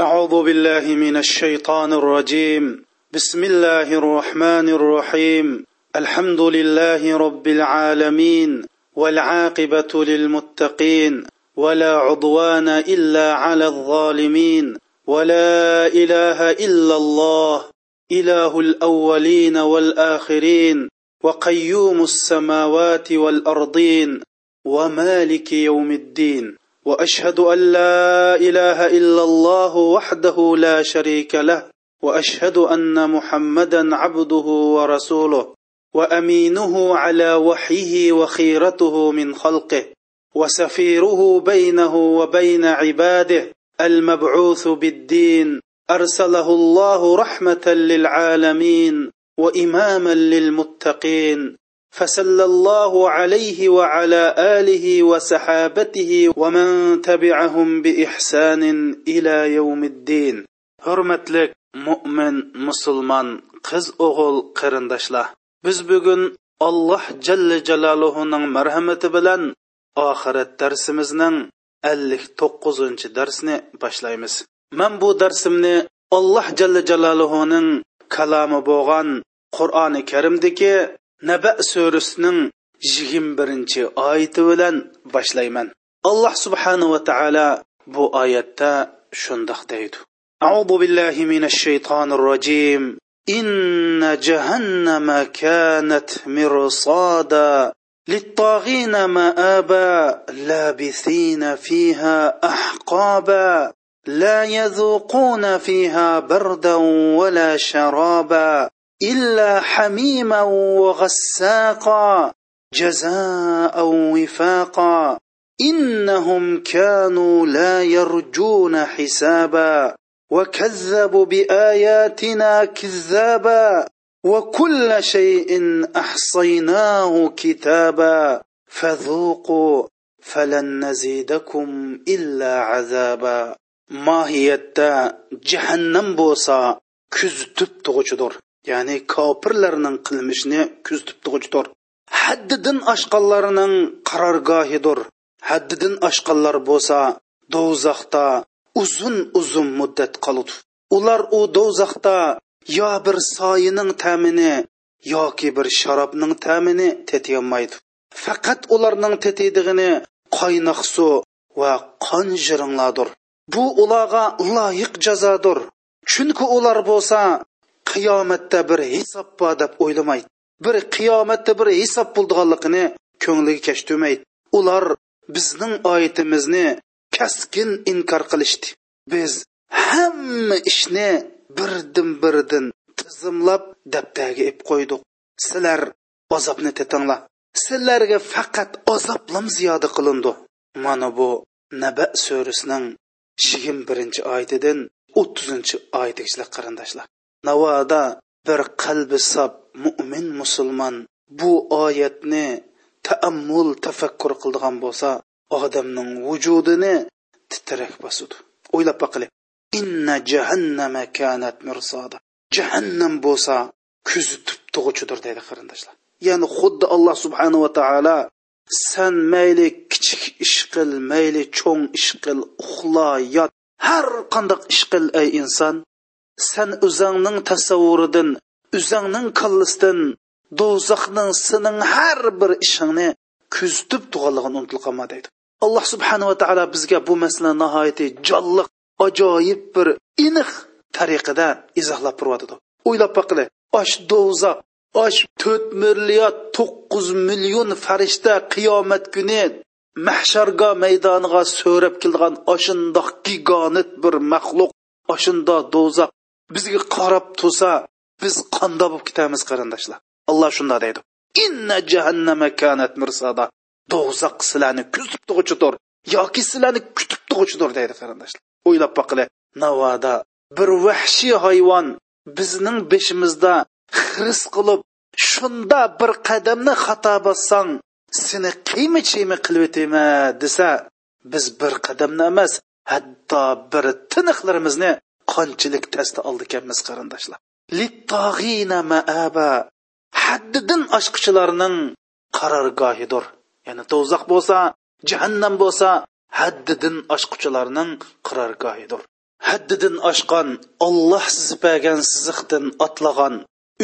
أعوذ بالله من الشيطان الرجيم. بسم الله الرحمن الرحيم. الحمد لله رب العالمين والعاقبة للمتقين ولا عضوان إلا على الظالمين ولا إله إلا الله. إله الأولين والآخرين وقيوم السماوات والأرضين ومالك يوم الدين. وأشهد أن لا إله إلا الله وحده لا شريك له وأشهد أن محمدا عبده ورسوله وأمينه على وحيه وخيرته من خلقه وسفيره بينه وبين عباده المبعوث بالدين أرسله الله رحمة للعالمين وإماما للمتقين. فصلى الله عليه وعلى اله وصحابته ومن تبعهم باحسان الى يوم الدين hurmatli mo'min musulmon qiz o'g'il qarindoshlar biz bugun alloh jalla jaloluhuning marhamati bilan oxirat darsimizning ellik to'qqizinchi darsni boshlaymiz man bu darsimni alloh jalla jaloluhuning kalomi bo'lgan qur'oni karimdagi naba surasining yigirma birinchi oyati bilan boshlayman alloh subhanava taolo bu oyatda shundoq deydi أعوذ بالله من الشيطان الرجيم إن جهنم كانت مرصادا للطاغين مآبا لابثين فيها أحقابا لا يذوقون فيها بردا ولا شرابا إلا حميما وغساقا جزاء وفاقا. إنهم كانوا لا يرجون حسابا وكذبوا بآياتنا كذابا وكل شيء أحصيناه كتابا. فذوقوا فلن نزيدكم إلا عذابا. ماهية جهنم بوسا كزتب تغجدر ya'ni kofirlarning qilmishini kuzatib turg'uchidir haddidan oshqanlarning qarorgohidir. Haddidan oshqanlar bo'lsa do'zaxda uzun uzun muddat qoludi ular u do'zaxda yo bir soyining ta'mini yoki bir sharobning ta'mini tetiyolmaydi faqat ularning tetiydig'ini qaynoq suv va qon jiringlardir bu ularga loyiq jazodir. Chunki ular bo'lsa qiyomatda bir hisob bor deb o'ylamaydi bir qiyomatda bir hisob bo'ldiganligini ko'ngliga kashtirmaydi ular bizning oyatimizni kaskin inkor qilishdi. Biz hamma ishni birdan birdan tizimlab daftarga ib qo'ydik. Sizlar azobni tetinglar. Sizlarga faqat azoblam ziyoda qilindi. Mana bu naba surasining yigirma birinchi oyatidan o'ttizinchi oyatigacha qarindoshlar. Navoda bir qalbi sob mo'min musulmon bu oyatni taammul tafakkur qildigan bo'lsa odamning vujudini titrak bosudi. O'ylab baqili inna jahannama kanat mirsada. Jahannam bo'lsa kuzitib tug'uchidir deydi qarindoshlar. Ya'ni xuddi alloh subhanava taolo san mayli kichik ish qil mayli cho'ng ish qil uxla yot har qandoq ish qil ey inson sen o'zingning tasavvuridan o'zingning kallasidan do'zaxning sening har bir ishingni kuzitib turganligini unutilib qolma deydi. Alloh subhanava taolo bizga bu masala nihoyatda jonliq ajoyib bir iniq tariqada izohlab turyotidi o'ylab boqili osh do'zax osh to'rt milliard to'qqiz million farishta qiyomat kuni mahsharga maydoniga so'rab kelgan oshundoq giganit bir maxluq oshunda do'zax bizga qarab tursa biz qanda bo'lib ketamiz qarindoshlar. Alloh shunda deydi. Inna jahannama kanat mirsada do'zax sizlarni kuzib turg'uchidir yoki sizlarni kutib turg'uchidir deydi qarindoshlar. O'ylab boqili navoda bir vahshiy hayvon bizning beshimizda xiris qilib shunda bir qadamni xato bossang seni qiymi chiymi qilib o'tayman desa biz bir qadamni emas hatto bir tiniqlarimizni qanchalik tasda oldi ekanmiz qarindoshlar. Littog'ina maaba. Haddidan oshquchilarning qarorgohidir. Ya'ni do'zax bo'lsa jahannam bo'lsa haddidan oshquchilarning qarorgohidir. Haddidan oshqan olloh sizib bergan siziqdan otlagan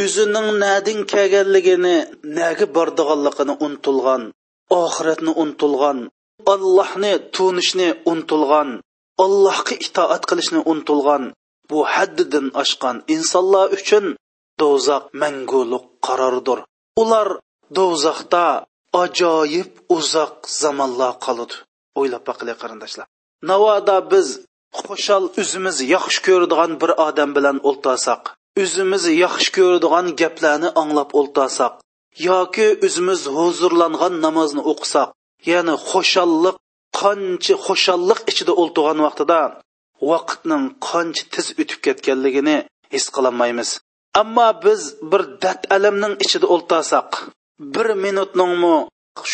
o'zining nadin kelganligini nagi bordiganligini unutilgan oxiratni unutilgan allohni tunishni unutilgan allohga itoat qilishni unutilgan bu haddidan oshgan insonlar uchun do'zax manguliq qarordir ular do'zaxda ajoyib uzoq zamonlar qoladi o'ylab boqilik qarindoshlar. Navoda biz xushal o'zimiz yaxshi ko'radigan bir odam bilan o'ltasak o'zimiz yaxshi ko'radigan gaplarni anglab o'ltasak yoki o'zimiz huzurlangan namozni o'qisak ya'ni xushalliq qancha xushalliq ichida o'ltirgan vaqtida vaqtning qancha tez o'tib ketganligini his qilolmaymiz ammo biz bir dat alamning ichida o'ltasak bir minutningmi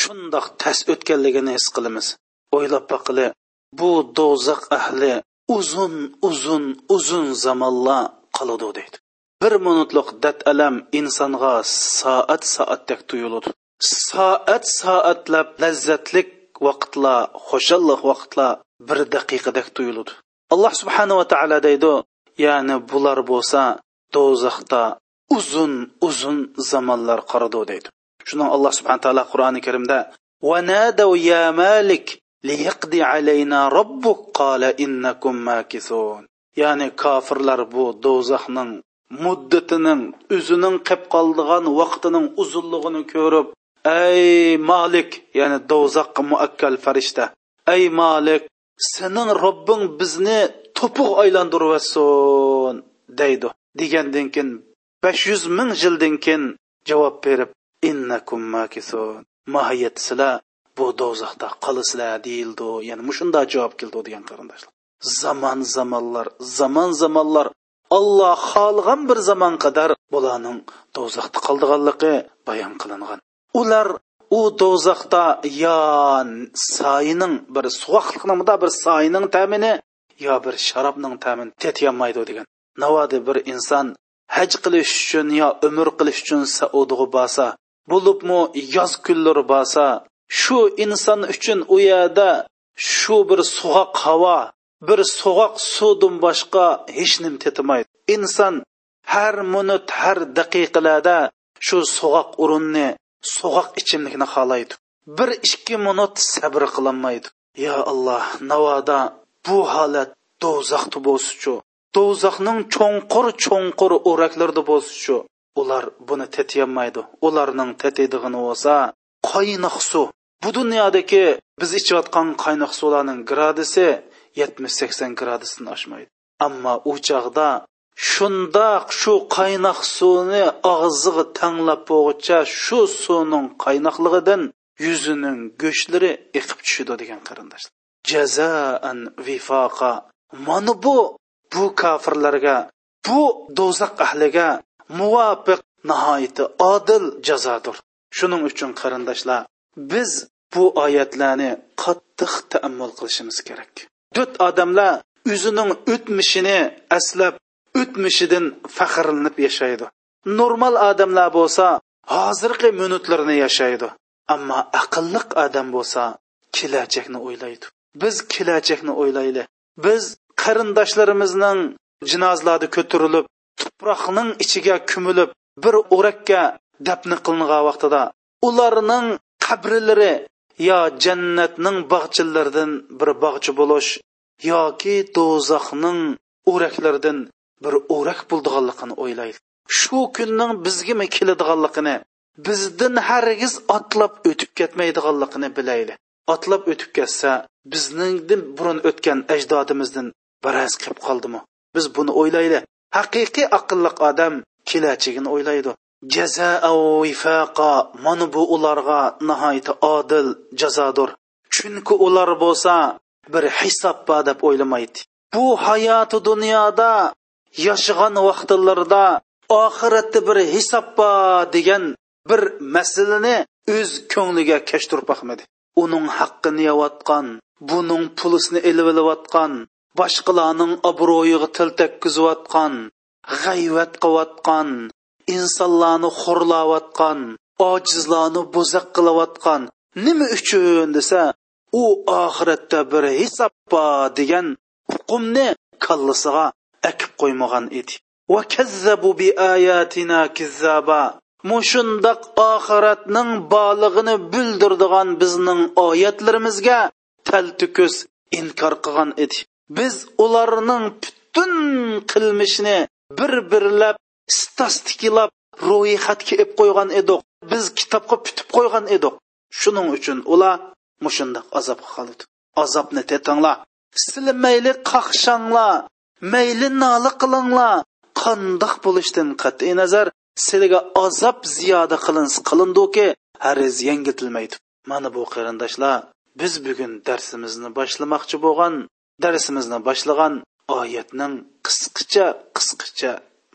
shundoq tas o'tganligini his qilamiz. O'ylab baqili bu do'zax ahli uzun uzun uzun zamonlar qoladi deydi. Bir minutlik dat alam insonga soat soatdek tuyuladi soat soatlab lazzatlik vaqtlar xoshalliq vaqtlar bir daqiqadek tuyuladi alloh subhanava taolo deydi ya'ni bular bo'lsa do'zaxda uzun uzun zamonlar qaradi deydi. Shuni alloh subhana taolo qur'oni karimda vanadav ya malik liyaqdi alayna robbuk qala innakum makisun ya'ni kofirlar bu do'zaxning muddatining o'zining qilib qoldigan vaqtining uzunligini ko'rib ey malik ya'ni do'zaxqa muakkal farishta. Ey malik sening robbing bizni to'piq aylantirvasin deydi. Degandan keyin besh yuz ming yildan keyin javob berib innakum makisun. Mohiyat sizlar bu do'zaxda qolasizlar deyildi. Ya'ni mushunda javob keldi degan qarindoshlar. Zamon zamonlar zamon zamonlar. Alloh xohlagan bir zamon qadar bularning do'zaxda qoldiganligi bayon qilingan. Ular u do'zaxda yo soyining bir suvoqliqningda bir soyining ta'mini yo bir sharobning ta'mini tetyolmaydi degan. Navodi bir inson haj qilish uchun yo umr qilish uchun saudiga borsa bo'libmi yoz kunlari borsa shu inson uchun u yerda shu bir sug'oq havo bir sug'oq suvdan boshqa hech nim tetmaydi inson har minut har daqiqalarda shu sug'oq urunni so'g'oq ichimlikni xohlaydi bir ikki minut sabr qilolmaydi yo alloh navoda bu holat do'zaxda bo'lsichu do'zaxning cho'nqur cho'nqur o'raklarida bo'lsichu ular buni tetiyolmaydi ularning tetiydig'ini bo'lsa qaynoq suv. Bu dunyodagi biz ichayotgan qaynoq suvlarning gradisi yetmish sakson gradusdan oshmaydi. Ammo u chog'da shundoq shu qaynoq suvni og'ziga tanglab bo'g'icha shu suvning qaynoqligidan yuzining go'shtlari eqib tushadi degan qarindoshlar. Jazaan vifoqa mana bu bu kofirlarga bu do'zax ahliga muvofiq nihoyati odil jazodir. Shuning uchun qarindoshlar biz bu oyatlarni qattiq taammul qilishimiz kerak. To'rt odamlar o'zining o'tmishini aslab o'tmishidan faxrlanib yashaydi. Normal odamlar bo'lsa hozirgi minutlarni yashaydi. Ammo aqlliq odam bo'lsa kelajakni o'ylaydi. Biz kelajakni o'ylaylik. Biz qarindoshlarimizning jinozlari ko'tarilib tuproqning ichiga ko'milib bir o'rakka dafn qilingan vaqtida ularning qabrlari yo jannatning bog'chilaridan bir bog'chi bo'lish yoki do'zaxning o'raklaridan bir o'rak bo'ldiganligini o'ylaylik shu kunning bizgami keladiganligini bizdan hargiz otlab o'tib ketmaydiganligini bilayli otlab o'tib ketsa bizningdan burun o'tgan ajdodimizdan baraz qilib qoldimi? Biz buni o'ylayli haqiqiy aqlli odam kelajagini o'ylaydi. Jazaa vifaqa mana bu ularga nihoyatda odil jazodir chunki ular bo'lsa bir hisob bor deb o'ylamaydi. Bu hayoti dunyoda yashagan vaqtlarida oxiratda bir hisob bor degan bir masalani o'z ko'ngliga kashtirib boqmadi. Uning haqqini yeyotgan buning pulisini ilib olayotgan boshqalarning obro'yiga til tekkizayotgan g'ayvat qilayotgan insonlarni xo'rlayotgan ojizlarni bo'zaq qilayotgan nima uchun desa u oxiratda bir hisob bor degan huqumni kallasiga akib qo'ymagan edi. Va kazzabu bi ayatina kizzaba. Mushundoq oxiratning borlig'ini bildirdigan bizning oyatlarimizga taltukus inkor qilgan edi. Biz ularning butun qilmishini bir birlab statistikilab ro'yxatga ib qo'ygan edik. Biz kitobga putib qo'ygan edik. Shuning uchun ular mushundoq azobga qoldi. Azobni tetinglar. Sizlar mayli qaqshanglar mayli nola qilinglar. Qandoq bo'lishdan qat'iy nazar. Sizlarga azob ziyoda qilins qilinduki hariz yangitilmaydi. Mana bu qarindoshlar biz bugun darsimizni boshlamoqchi bo'lgan darsimizni boshlagan oyatning qisqacha qisqacha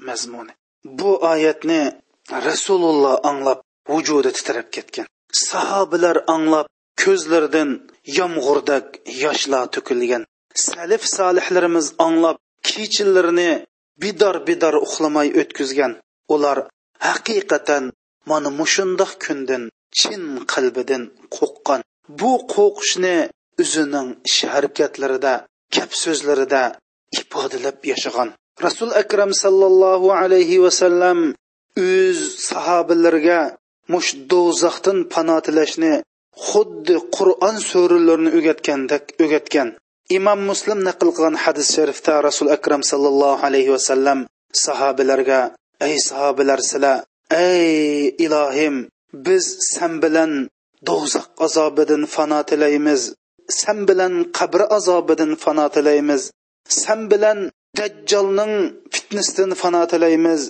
mazmuni. Bu oyatni rasululloh anglab vujudi titrab ketgan. Sahobalar anglab ko'zlaridan yomg'irdak yoshlar to'kilgan. Salif solihlarimiz anglab kechillarini bidor bidor uxlamay o'tkazgan. Ular haqiqatan mana mushundoq kundan chin qalbidan qo'rqqan. Bu qo'rqishni o'zining ish harakatlarida gap so'zlarida ifodalab yashagan. Rasul akram sallallohu alayhi vasallam o'z sahobalarga mush do'zaxdan pano tilashni xuddi qur'on suralarini o'rgatgandek o'rgatgan. Imom muslim naql qilgan hadis sharifda rasul akram sallallohu alayhi vasallam sahobalarga ey sahobalar sizlar ey ilohim biz san bilan do'zax azobidan fano tilaymiz san bilan qabr azobidan fano tilaymiz san bilan dajjolning fitnasidan fano tilaymiz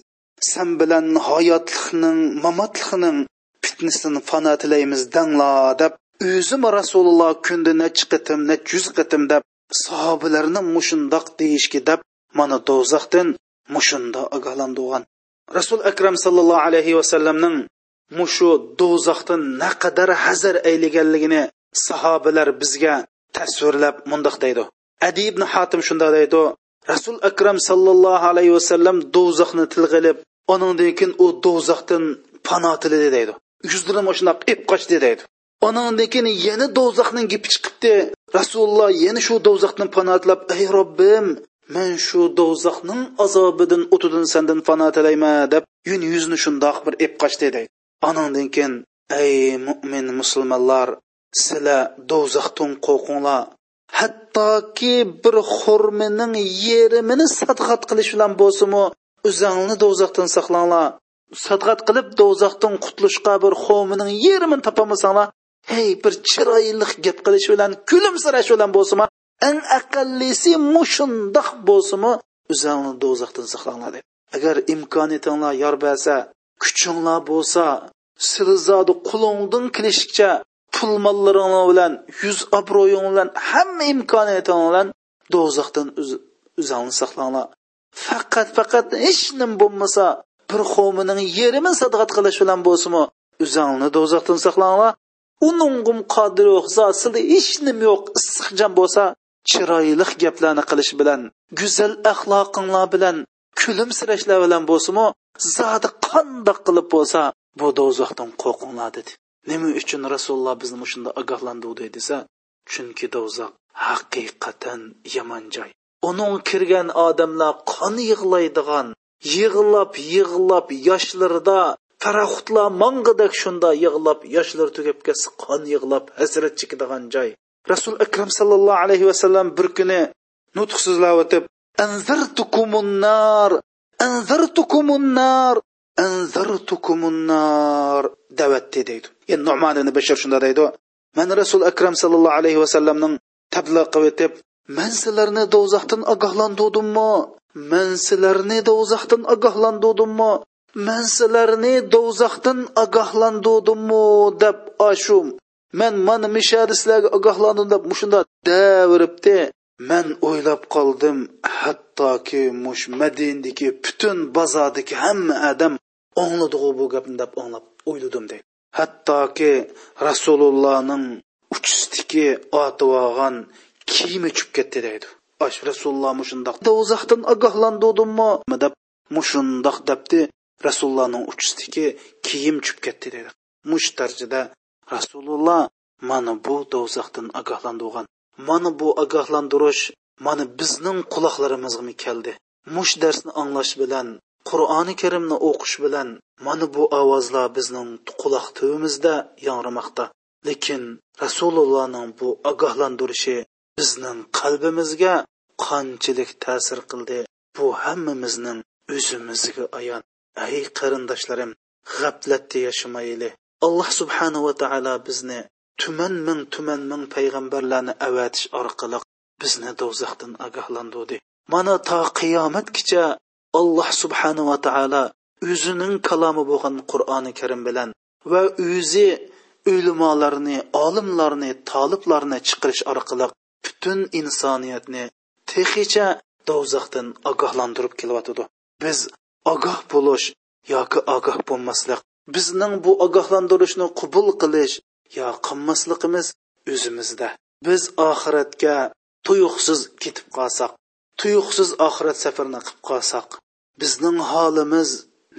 san bilan hayotlikning mamotlikning fitnasidan fano tilaymiz danglar deb o'zim rasululloh kunda necha qitim necha yuz qitim deb sahobalarni mushundoq deyishga deb mana do'zaxdan mushunda ogohlantirgan rasul akram sallallohu alayhi vasallamning mushu do'zaxdan naqadar hazar aylaganligini sahobalar bizga tasvirlab mundoq deydi. Adi ibn hotim shunday deydi rasul akram sallallohu alayhi vasallam do'zaxni tilg'ilib undan keyin u do'zaxdan pano tilidi deydi. Yuzlarim shundoq ib qochdi deydi. Undan keyin yana do'zaxning gapi chiqibdi. Rasululloh yana shu do'zaxdan pano ey robbim man shu do'zaxning azobidan o'tidan sandan pano tilayman deb yun yuzini shundoq bir ib qochdi deydi anandan keyin ey mo'min musulmonlar sizlar do'zaxdan qo'rqinglar. Hattoki bir xurmining yerimini sadqat qilish bilan bo'lsinmi o'zingni do'zaxdan saqlanglar. Sadqat qilib do'zaxdan qutulishga bir xo'mining yerimini topolmasanglar hey bir chiroyli gap qilish bilan kulimsirash bilan bo'lsinmi eng aqallisi mushundoq bo'lsinmi o'zingni do'zaxdan saqlanglar deb. Agar imkoniyatinglar yor bersa kuchinglar bo'lsa silzodi qulingdan kelishicha pul mollaring bilan yuz obro'ying bilan hamma imkoniyating bilan do'zaxdan o'zingni saqlanglar. Faqat faqat hech nim bo'lmasa bir xo'mining yerini sadaqat qilish bilan bo'lsinmi o'zingni do'zaxdan saqlanglar. Uningum qodir sizda hech nima yo'q issiqjon bo'lsa chiroyli gaplarni qilish bilan go'zal axloqinglar bilan kulimsirashlar bilan bo'lsinmi zodi qandoq qilib bo'lsa bu do'zaxdan qo'rqinglar dedi. Nima uchun rasululloh bizni shunda ogohlantirdi desa chunki do'zax haqiqatan yomon joy. Uning kirgan odamlar qon yig'laydigan yig'lab yig'lab yoshlarida farahutlar mang'idak shunda yig'lab yoshlar tugab ketsa qon yig'lab hasrat chekadigan joy. Rasul akram sallallohu alayhi vasallam bir kuni nutq so'zlab o'tib anzartukumun nar anzartukumun nar anzartukumun nar davatdi deydi endi nu'man shunda deydi man rasul akram sallallohu alayhi vasallamning tabliq qilib o'tib man sizlarni do'zaxdan ogohlantirdimmi man sizlarni do'zaxdan ogohlantirdimmi man sizlarni do'zaxdan ogohlantirdimmi deb ashum man mana mishari sizlarga ogohlandim deb mushunda daviribdi man o'ylab qoldim hattoki mush madindagi butun bozordagi hamma odam o'ngladig'u bu gapni deb o'nglab o'yladim deydi hattoki rasulullohning uchistiki otib olgan kiyimi tushib ketdi deydi ash rasululloh mushundoq do'zaxdan ogohlantirdimmi deb mushundoq debdi. Rasulullohning uchistiki kiyim tushib ketdi dedi. Mush darajada rasululloh mana bu do'zaxdan ogohlantirgan mana bu ogohlantirish mana bizning quloqlarimizga keldi. Mush darsni anglash bilan qur'oni karimni o'qish bilan mana bu ovozlar bizning quloq tubimizda yangramoqda lekin rasulullohning bu ogohlantirishi bizning qalbimizga qanchalik ta'sir qildi bu hammamizning o'zimizga ayon. Ey qarindoshlarim g'aflatda yashamayli. Alloh subhanava taolo bizni tuman ming tuman ming payg'ambarlarni avatish orqali bizni do'zaxdan ogohlantirdi. Mana to qiyomatgacha alloh subhanava taolo o'zining kalomi bo'lgan qur'oni karim bilan va o'zi o'limolarni olimlarni toliblarni chiqarish orqali butun insoniyatni texicha do'zaxdan ogohlantirib kelyotidi biz ogoh bo'lish yoki ogoh bo'lmaslik bizning bu ogohlantirishni qabul qilish yo qilmasligimiz o'zimizda. Biz oxiratga tuyuqsiz ketib qolsak tuyuqsiz oxirat safarini qilib qolsak bizning holimiz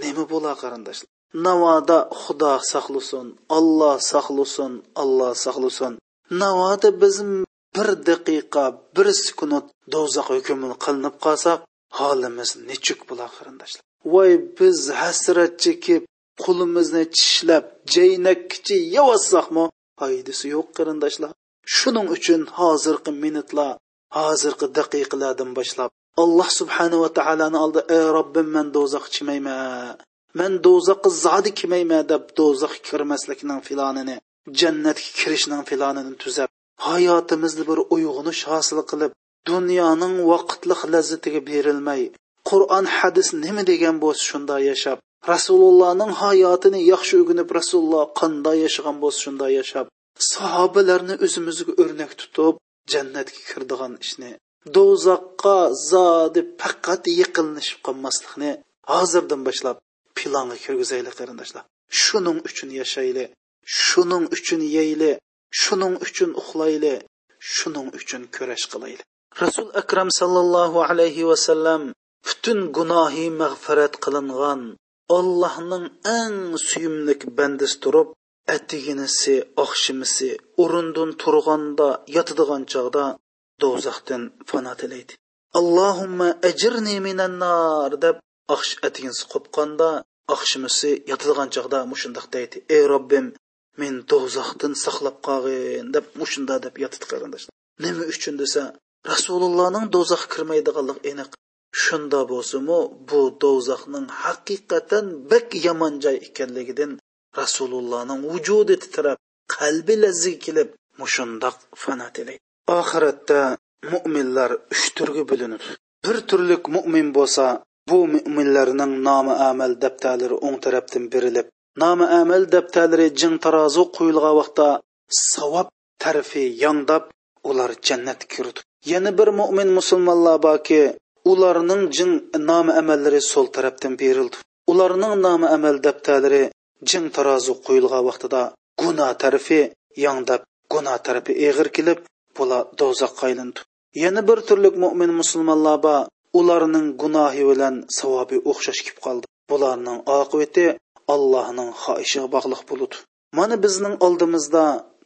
nima bo'lar qarindoshlar? Navoda xudo saqlasin olloh saqlasin olloh saqlasin. Navoda biz bir daqiqa bir sekund do'zax hukmini qilinib qolsak holimiz nechuk bo'lar qarindoshlar? Voy biz hasrat chekib qo'limizni tishlab jaynakkicha yevossaqmi foydasi yo'q qarindoshlar. Shuning uchun hozirgi minutlar hozirgi daqiqalardan boshlab alloh subhanava taoloni oldi ey robbim man do'zax chimayman man do'zaxqa zodi kimayman deb do'zax kirmaslikning filonini jannatga kirishning filonini tuzab hayotimizni bir uyg'unish hosil qilib dunyoning vaqtliq lazzatiga berilmay qur'on hadis nima degan bo'lsa shunday yashab rasulullohning hayotini yaxshi o'rganib rasululloh qanday yashagan bo'lsa shunday yashab sahobalarni o'zimizga o'rnak tutib jannatga kirdigan ishni do'zaxqa zodi faqat yiqilishib qolmaslikni hozirdan boshlab planga kirgizaylik qarindoshlar. Shuning uchun yashayli shuning uchun yeyli shuning uchun uxlayli shuning uchun kurash qilayli rasul akram sallallohu alayhi vasallam butun gunohi mag'firat qilingan ollohning eng suyimlik bandisi turib atiginisi oqshimisi o'rindan turganda yotadigan chog'da do'zaxdan fano tilaydi allohumma ajirni minan nar deb oqsh atigisi qo'pqanda oqshimisi yotadigan chog'da mushundoq deydi. Ey robbim men do'zaxdan saqlab qolgin deb mushunda deb yotib qarindoshlar nima uchun desa rasulullohning do'zax kirmaydiganligi aniq. Shunda bo'lsimu bu do'zaxning haqiqatan bak yomon joy ekanligidan rasulullohning vujudi titrab qalbi lazziga kelib mushundoq fana tilaydi oxiratda mo'minlar uch turga bo'linadi bir turlik mo'min bo'lsa bu mo'minlarning nomi amal daftarlari o'ng tarafdan berilib nomi amal daftarlari jing tarozi qo'yilgan vaqtda savob tarfi yongdab ular jannatga kirdi. Yana bir mo'min musulmonlar borki ularning jing nomi amallari so'l tarafdan berildi. Ularning nomi amal daftarlari jing tarozi qo'yilgan vaqtida gunoh tarafi yongdab gunoh tarafi eg'ir kelib bular do'zaxqa aylandi yana bir turlik mo'min musulmonlar bor ularning gunohi bilan savobi o'xshash kelib qoldi. Bularning oqibati allohning xohishiga bog'liq bo'ludi mana bizning oldimizda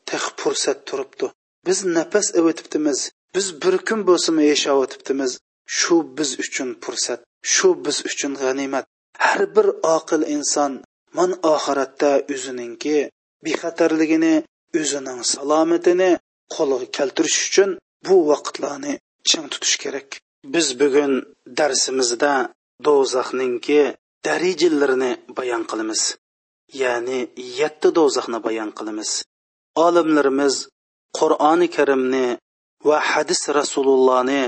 tih fursat turibdi. Biz nafas avotibdimiz biz bir kun bo'lsimi yashayotibdimiz shu biz uchun fursat shu biz uchun g'animat. Har bir oqil inson man oxiratda o'ziningki bexatarligini o'zining salomatini qo'lga keltirish uchun bu vaqtlarni ching tutish kerak. Biz bugun darsimizda do'zaxningki darajalarini bayon qilamiz. Ya'ni yetti do'zaxni bayon qilamiz. Olimlarimiz qur'oni karimni va hadis rasulullohni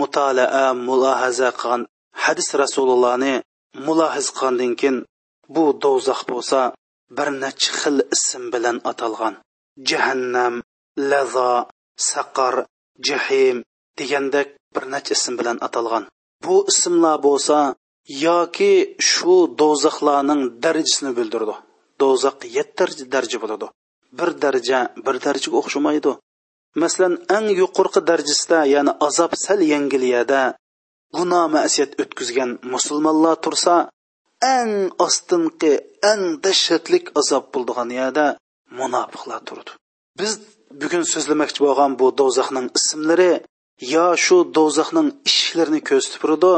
mutolaa mulohaza qilgan hadis rasulullohni mulohiz qilgandan keyin bu do'zax bo'lsa bir necha xil ism bilan atalgan. Jahannam lazo saqar jahim degandek bir necha ism bilan atalgan. Bu ismlar bo'lsa yoki shu do'zaxlarning darajasini bildirdi. Do'zax yetti daraja bo'ladi. Bir daraja bir darajaga o'xshamaydi. Masalan eng yuqorqi darajasida ya'ni azob sal yengiliyada gunoh masiyat o'tkazgan musulmonlar tursa eng ostinqi eng dahshatlik azob bo'ldigan yerda munofiqlar turdi biz bugun so'zlamoqchi bo'lgan bu do'zaxning ismlari yo shu do'zaxning ishlarini ko'rsatib turadi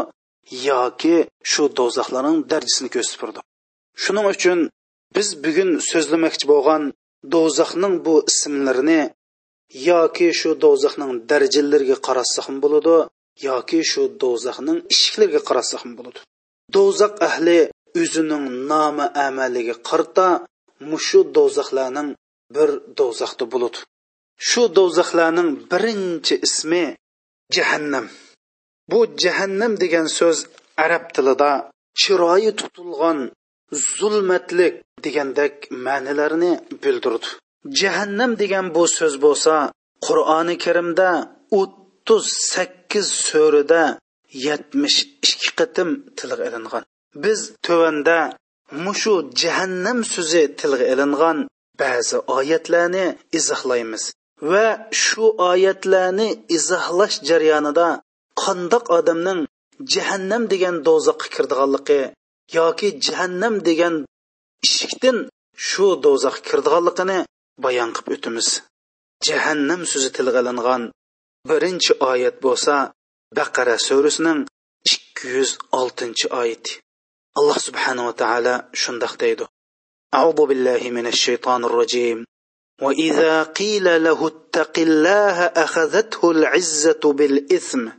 yoki shu do'zaxlarning darajasini ko'rsatib turadi. Shuning uchun biz bugun so'zlamoqchi bo'lgan do'zaxning bu ismlarini yoki shu do'zaxning darajalariga qarassak ham bo'ladi yoki shu do'zaxning ishiklariga qarassak ham bo'ladi. Do'zax ahli o'zining nomi amaliga qarta mushu do'zaxlarning bir do'zaxda bo'ladi. Shu do'zaxlarning birinchi ismi jahannam. Bu jahannam degan so'z arab tilida chiroyi tutilgan zulmatlik degandek ma'nilarni bildirdi. Jahannam degan bu so'z bo'lsa qur'oni karimda o'ttiz sakkiz so'rida yetmish ikki qitim tilga ilingan. Biz tuvanda mushu jahannam so'zi tilga ilingan ba'zi oyatlarni izohlaymiz va shu oyatlarni izohlash jarayonida qandoq odamning jahannam degan do'zaxga kirdiganligi yoki jahannam degan eshikdan shu do'zax kirdiganligini bayon qilib o'tamiz jahannam so'zi tilga ilingan birinchi oyat bo'lsa baqara surasining ikki yuz oltinchi oyati alloh subhanava taolo shundoq deydi أعوذ بالله من الشيطان الرجيم وإذا قيل له اتق الله أخذته العزة بالإثم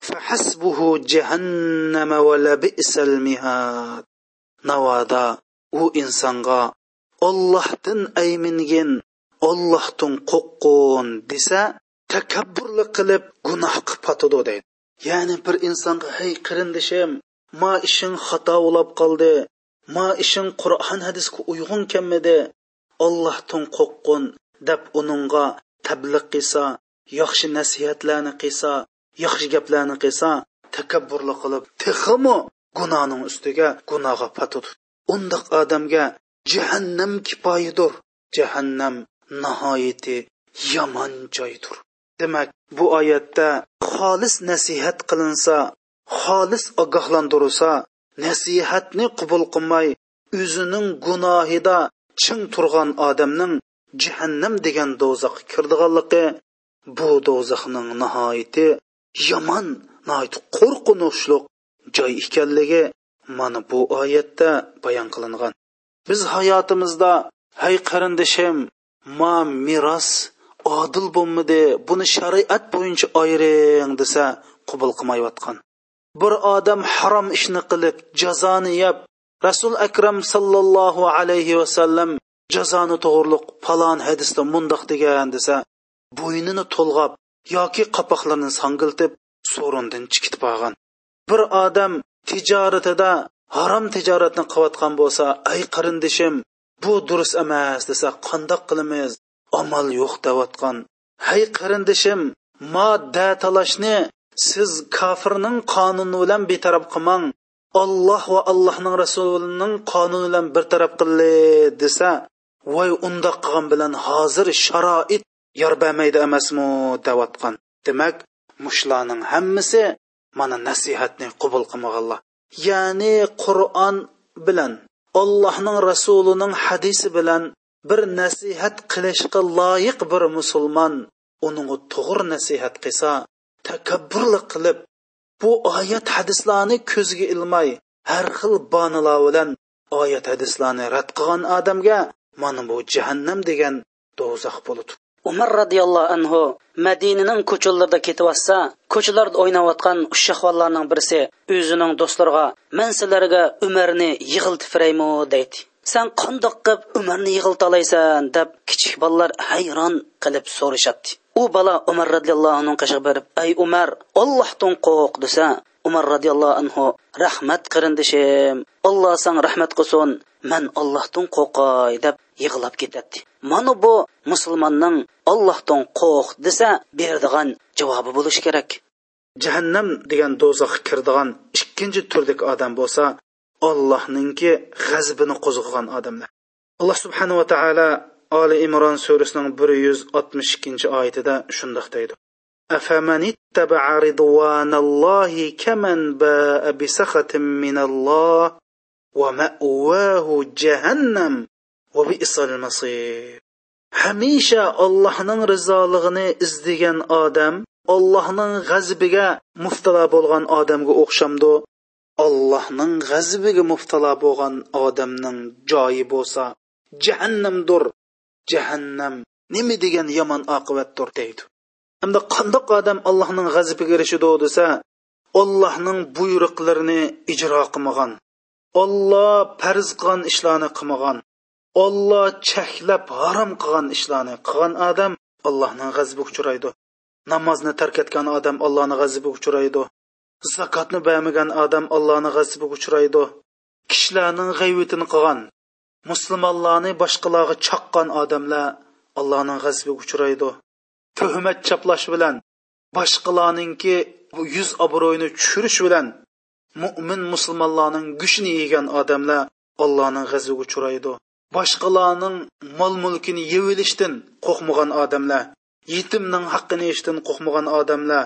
فحسبه جهنم ولبئس المهاد نوادا u insonga ollohdan aymingin ollohdan qo'rqqin desa takabburlik qilib gunoh qilib deydi. Ya'ni bir insonga hey qirindishim ma ishing xato bo'lib qoldi ma ishing qur'on hadisga uyg'un kelmadi ollohdan qo'rqqin deb uningga tabliq qilsa yaxshi nasihatlarni qilsa yaxshi gaplarni qilsa takabburlik qilib texmi gunohning ustiga gunohga patudi undoq odamga jahannam kifoyidir. Jahannam nihoyati yomon joydir. Demak bu oyatda xolis nasihat qilinsa xolis ogohlantirilsa nasihatni qabul qilmay o'zining gunohida ching turgan odamning jahannam degan do'zaxga kirdiganligi bu do'zaxning nihoyati yomon qo'rqinchli joy ekanligi mana bu oyatda bayon qilingan. Biz hayotimizda hay qarindishim ma meros odil bo'lmadi buni shariat bo'yicha ayring desa qabul qilmayotgan. Bir odam harom ishni qilib jazoni yeb rasul akram sallallohu alayhi vasallam jazoni to'g'riliq falon hadisda mundoq degan desa bo'ynini to'lg'ab yoki qopoqlarini sangiltib so'rindan chikitib olgan. Bir odam tijoratida harom tijoratni qilayotgan bo'lsa ay qarindishim bu durust emas desa qandoq qilamiz? Amal yo'q deyotgan. Hay qarindishim modda talashni siz kofirning qonuni bilan betaraf qilmang. Olloh va allohning rasulining qonuni bilan bir taraf qilli desa voy undoq qilgan bilan hozir sharoit yor bermaydi emasmi? deyotgan. Demak mushlarning hammasi mana nasihatni qabul qilmaganlar ya'ni qur'on bilan allohning rasulining hadisi bilan bir nasihat qilishga loyiq bir musulmon uningga to'g'ri nasihat qilsa takabburlik qilib bu oyat hadislarni ko'zga ilmay har xil bonilar bilan oyat hadislarni rad qilgan odamga mana bu jahannam degan do'zax bo'ladi umar roziyallohu anhu madinaning ko'chalarida ketyotsa ko'chalarda o'ynayotgan ushshaqvonlarning birisi o'zining do'stlariga man sizlarga umarni yig'iltifiraymi deydi. San qandoq qilib umarni yig'iltolaysan deb kichik bolalar hayron qilib so'rashadi. U bola umar roziyallohu anhu qashiq berib ay umar ollohdan qo'rq desa umar roziyallohu anhu rahmat qarindishim alloh sang rahmat qilsin. Man ollohdan qo'rqay deb yig'lab ketadi. Mana bu musulmonning ollohdan qo'rq desa beradigan javobi bo'lishi kerak. Jahannam degan do'zaxga kirdigan ikkinchi turdagi odam bo'lsa ollohninki g'azbini qo'zg'agan odamlar. Alloh subhanava taolo oli imron surasining bir yuz oltmish ikkinchi oyatida shundoq deydi. أفمن اتبع رضوان الله كمن باء بسخط من الله ومأواه جهنم وبئس المصير hamisha ollohning rizolig'ini izlagan odam allohning g'azibiga muftalo bo'lgan odamga o'xshamdi allohning g'azibiga muftalo bo'lgan odamning joyi bo'lsa jahannamdir jahannam nima degan yomon oqibatdir deydi hamda qandoq odam allohning g'azibiga erishadi desa allohning buyruqlarini ijro qilmagan. Olloh farz qilgan ishlarni qilmagan. Olloh chaklab harom qilgan ishlarni qilgan odam allohning g'azibiga uchraydi. Namozni tark etgan odam allohni g'azibiga uchraydi. Zakotni bermagan odam allohni g'azibiga uchraydi. Kishilarning g'ayvatini qilgan musulmonlarni boshqalarga chaqqan odamlar allohning g'azibiga uchraydi. Tuhmat chaplash bilan boshqalarninki yuz obro'yini tushirish bilan mo'min musulmonlarning gushini yegan odamlar allohning g'aziga uchraydi. Boshqalarning mol mulkini yevilishdan qo'rqmagan odamlar yetimning haqqini yeyishdan qo'rqmagan odamlar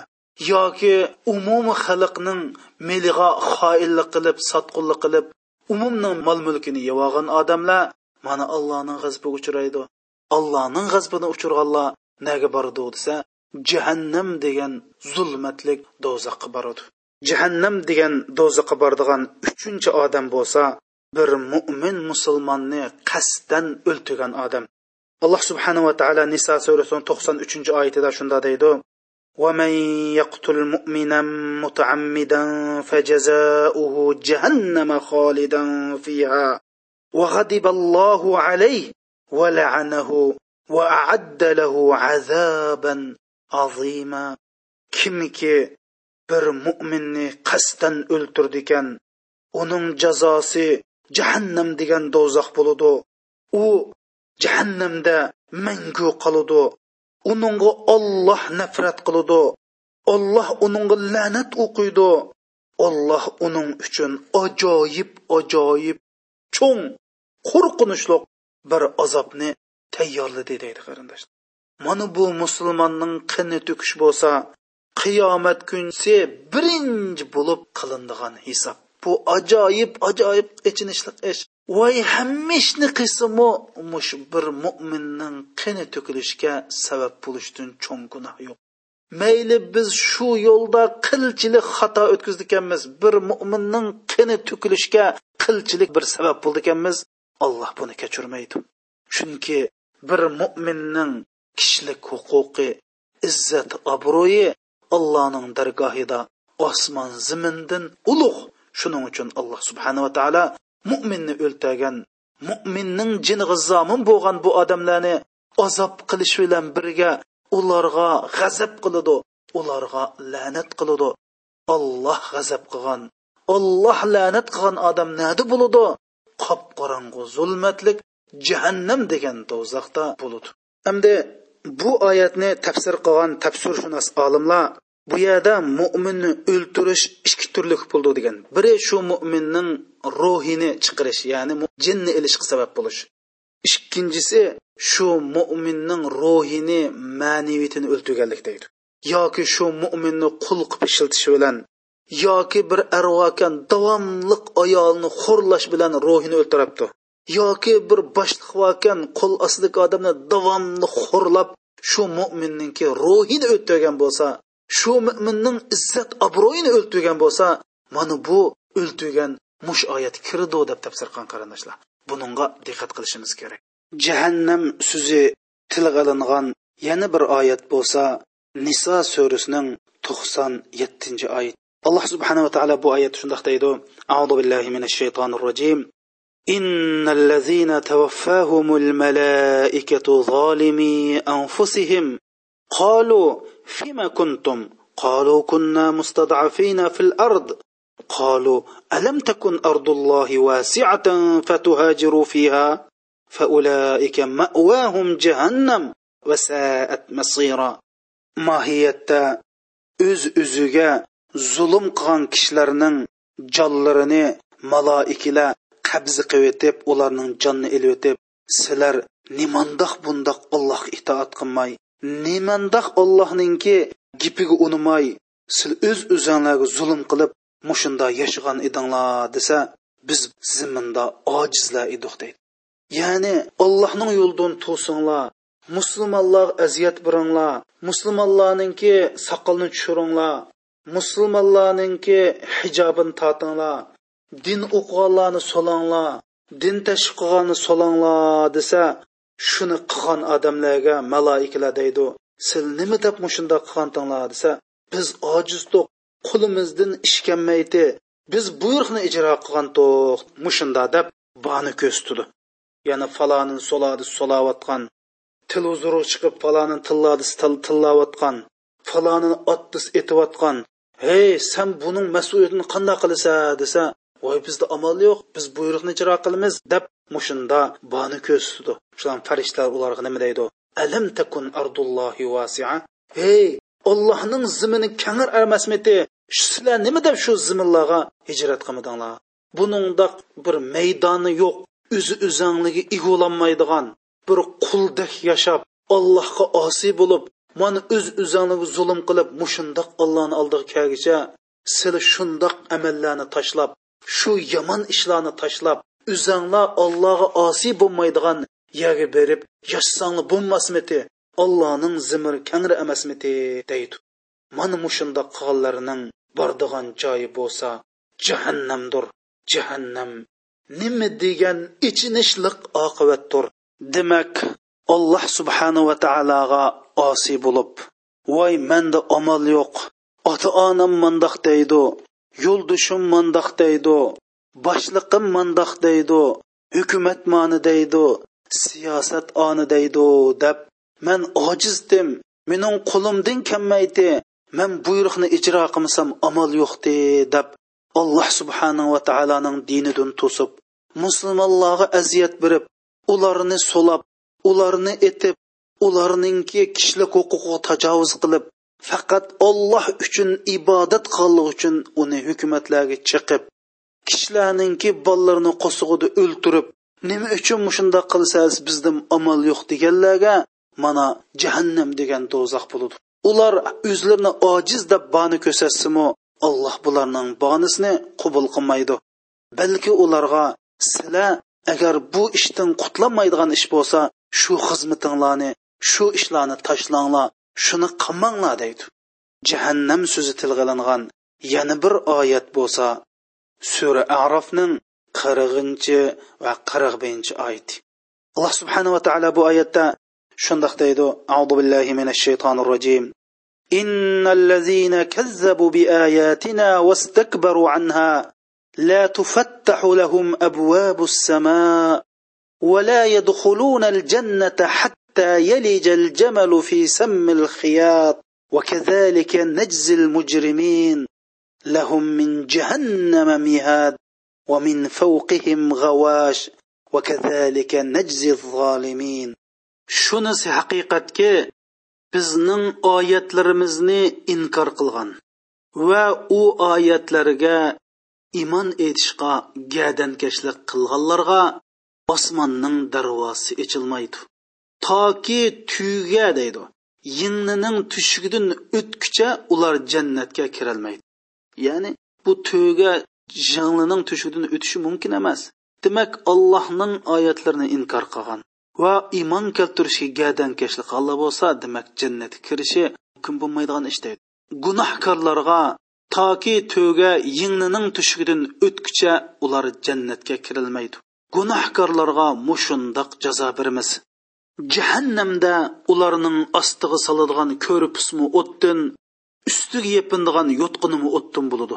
yoki umumiy xalqning meliga xoinlik qilib sotqunlik qilib umumning mol mulkini yevolgan odamlar mana allohning g'azibiga uchraydi. Allohning g'azabini uchirganlar naga bordi desa jahannam degan zulmatlik do'zaxga boradi jahannam degan do'zaxga boradigan uchinchi odam bo'lsa bir mo'min musulmonni qasddan o'ltirgan odam alloh subhanava taolo niso surasining to'qson uchinchi oyatida shunda deydi ومن يقتل مؤمنا متعمدا فجزاؤه جهنم خالدا فيها وغضب الله عليه ولعنه وأعد له عذابا عظيما kimki bir mo'minni qasddan o'ltirdikan uning jazosi jahannam degan do'zax bo'ladi u jahannamda mangu qoladi uningga olloh nafrat qiladi olloh uningga la'nat o'qiydi olloh uning uchun ajoyib ajoyib cho'ng qo'rqinchli bir azobni tayyorladi deydi qarindoshlar mana bu musulmonning qini to'kish bo'lsa qiyomat kunsi birinchi bo'lib qilindigan hisob. Bu ajoyib ajoyib ichinishli ish. Voy hamma ishni qilsimu mush bir mo'minning qini to'kilishga sabab bo'lishdan cho'ng gunoh yo'q. Mayli biz shu yo'lda qilchilik xato o'tkazdikanmiz bir mo'minning qini to'kilishga qilchilik bir sabab bo'ldikanmiz alloh buni kechirmaydi. Chunki bir mo'minning kishilik huquqi izzat obro'yi allohning dargohida osmon zimindan ulug' shuning uchun alloh subhanava taolo mo'minni o'ltagan mo'minning jiniga zomin bo'lgan bu odamlarni azob qilish bilan birga ularga g'azab qiladi ularga la'nat qiladi. Olloh g'azab qilgan olloh la'nat qilgan odam nadi bo'ladi? Qop qorong'u zulmatlik jahannam degan do'zaxda bo'ladi hamda bu oyatni tafsir qilgan tafsirshunos olimlar bu yerda mo'minni o'ltirish ikki turli bo'ldi degan. Biri shu mo'minning ruhini chiqarish ya'ni jinni ilishga sabab bo'lish. Ikkinchisi shu mo'minning ruhini ma'naviyatini o'ltirganlik deydi yoki shu mo'minni qul qilib ishiltish bilan yoki bir arvokan davomliq ayolni xo'rlash bilan ruhini o'ltiribdi yoki bir boshliq vokan qo'l ostidagi odamni davomli xo'rlab shu mo'minninki ruhini o'ltirgan bo'lsa shu mo'minning izzat obro'yini o'ltirgan bo'lsa mana bu o'ltirgan mush oyat kirdi deb tafsir qilgan qarindoshlar. Buningga diqqat qilishimiz kerak. Jahannam so'zi tilga yana bir oyat bo'lsa niso surasining to'qson yettinchi oyat. Alloh subhanava taolo bu oyatda shundoq deydi. Audu billahi minash shaytonir rojim إن الذين توفاهم الملائكة ظالمي أنفسهم قالوا فيما كنتم؟ قالوا كنا مستضعفين في الأرض. قالوا ألم تكن أرض الله واسعة فتهاجروا فيها؟ فأولئك مأواهم جهنم وساءت مصيرا. ماهية أز أزغا ظلم قان كشلرنن جاللرني ملائكلا qabzi qilib ularning jonni ilib o'tib sizlar nimandoq bundoq allohga itoat qilmay nimandoq allohninki gipiga unimay siz o'z o'zinglarga zulm qilib mushunda yashagan edinglar desa biz ziminda ojizlar edik deydi ya'ni allohning yo'lidan to'singlar musulmonlar aziyat biringlar musulmonlarninki soqolni tushiringlar musulmonlarninki hijobini tortinglar din o'qiganlarni solanglar din tashib qilganni solanglar desa shuni qilgan odamlarga maloikalar deydi. Sil nima deb mushundoq qilgantinglar desa biz ojizdiq qo'limizdan ish kelmaydi biz buyruqni ijro qilgandiq mushunda deb bani ko'stidi yana faloni soladi solayotgan televizorga chiqib faloni tilladi tillayotgan faloni otdis etayotgan hey sen buning mas'uliyatini qanday qilasan desa voy bizda amal yo'q biz buyruqni ijro qilamiz deb mushunda bani tutdi. Shular farishtalar ularga nima deydi? Alam takun ardullohi vasia hey ollohning zimini kangir emasmidi sizlar nima deb shu ziminlarga hijrat qilmadinglar? Buningda bir maydoni yo'q o'zi o'zangligi ig'olanmaydigan bir quldek yashab allohga osiy bo'lib mana o'z üz o'zangligi zulm qilib mushundoq allohni oldiga kelgicha sizlar shundoq amallarni tashlab shu yomon ishlarni tashlab o'zanglar allohga osiy bo'lmaydigan yerga berib yashsanglar bo'lmasmidi? Allohning zimiri kangri emasmidi? Deydi. Mana mushunda qilganlarining bordigan joyi bo'lsa jahannamdir jahannam. Nima degan ichinishliq oqibatdir? Demak alloh subhanahu va taologa osiy bo'lib voy manda amal yo'q ota onam mandoq deydi. Yo'ldoshim mandoq deydi boshliqim mandoq deydi hukumat mani deydi siyosat oni deydi deb man ojizdim mening qo'limdan kelmaydi man buyruqni ijro qilmasam amal yo'qdi deb alloh subhanahu va taoloning dinidan to'sib musulmonlarga aziyat berib ularni so'lab ularni etib ularningki kishilik huquqiga tajovuz qilib faqat olloh uchun ibodat qilganligi uchun uni hukumatlarga chiqib kishilarninki bolalarini qo'sig'ida o'ltirib nima uchun shundoq qilsangiz bizda amal yo'q deganlarga mana jahannam degan do'zax bo'ladi. Ular o'zlarini ojiz deb boni ko'rsatsimu alloh bularning bonisini qabul qilmaydi. Balki ularga sizlar agar bu ishdan qutlanmaydigan ish bo'lsa shu xizmatinglarni shu ishlarni tashlanglar. Shuni qilmanglar deydi jahannam so'zi tilg'ilingan yana bir oyat bo'lsa sura arofning qirqinchi va qirq birinchi oyat alloh subhanava taolo bu oyatda shundoq deydi audu billahi minash shaytonir rojim إن الذين كذبوا بآياتنا واستكبروا عنها لا تفتح لهم أبواب السماء ولا يدخلون الجنة حتى حتى يلج الجمل في سم الخياط وكذلك نجزي المجرمين. لهم من جهنم مهاد ومن فوقهم غواش وكذلك نجزي الظالمين. شنس حقيقتك بزنن آيات لرمزني انكر قلغن و أو آيات لرغا إيمان إيتشقا قادن كشلق قلغن لرغا أسمان نن درواسي إيشلميتو toki tuyiga deydi. Yinnining tushigidan o'tguncha ular jannatga kirolmaydi. Ya'ni bu tuyiga janglining tushigidan o'tishi mumkin emas. Demak allohning oyatlarini inkor qilgan va iymon keltirishga gadankashlik qilgan bo'lsa demak jannatga kirishi mumkin bo'lmaydigan ish deydi. Gunohkorlarga toki to'ga yinnining tushigidan o'tguncha ular jannatga kirilmaydi. Gunohkorlarga mushundoq jazo beramiz. Jahannamda ularning ostiga soladigan ko'rpusmi o'tdin ustiga yepindigan yo'tqinimi o'tdin bo'ladi.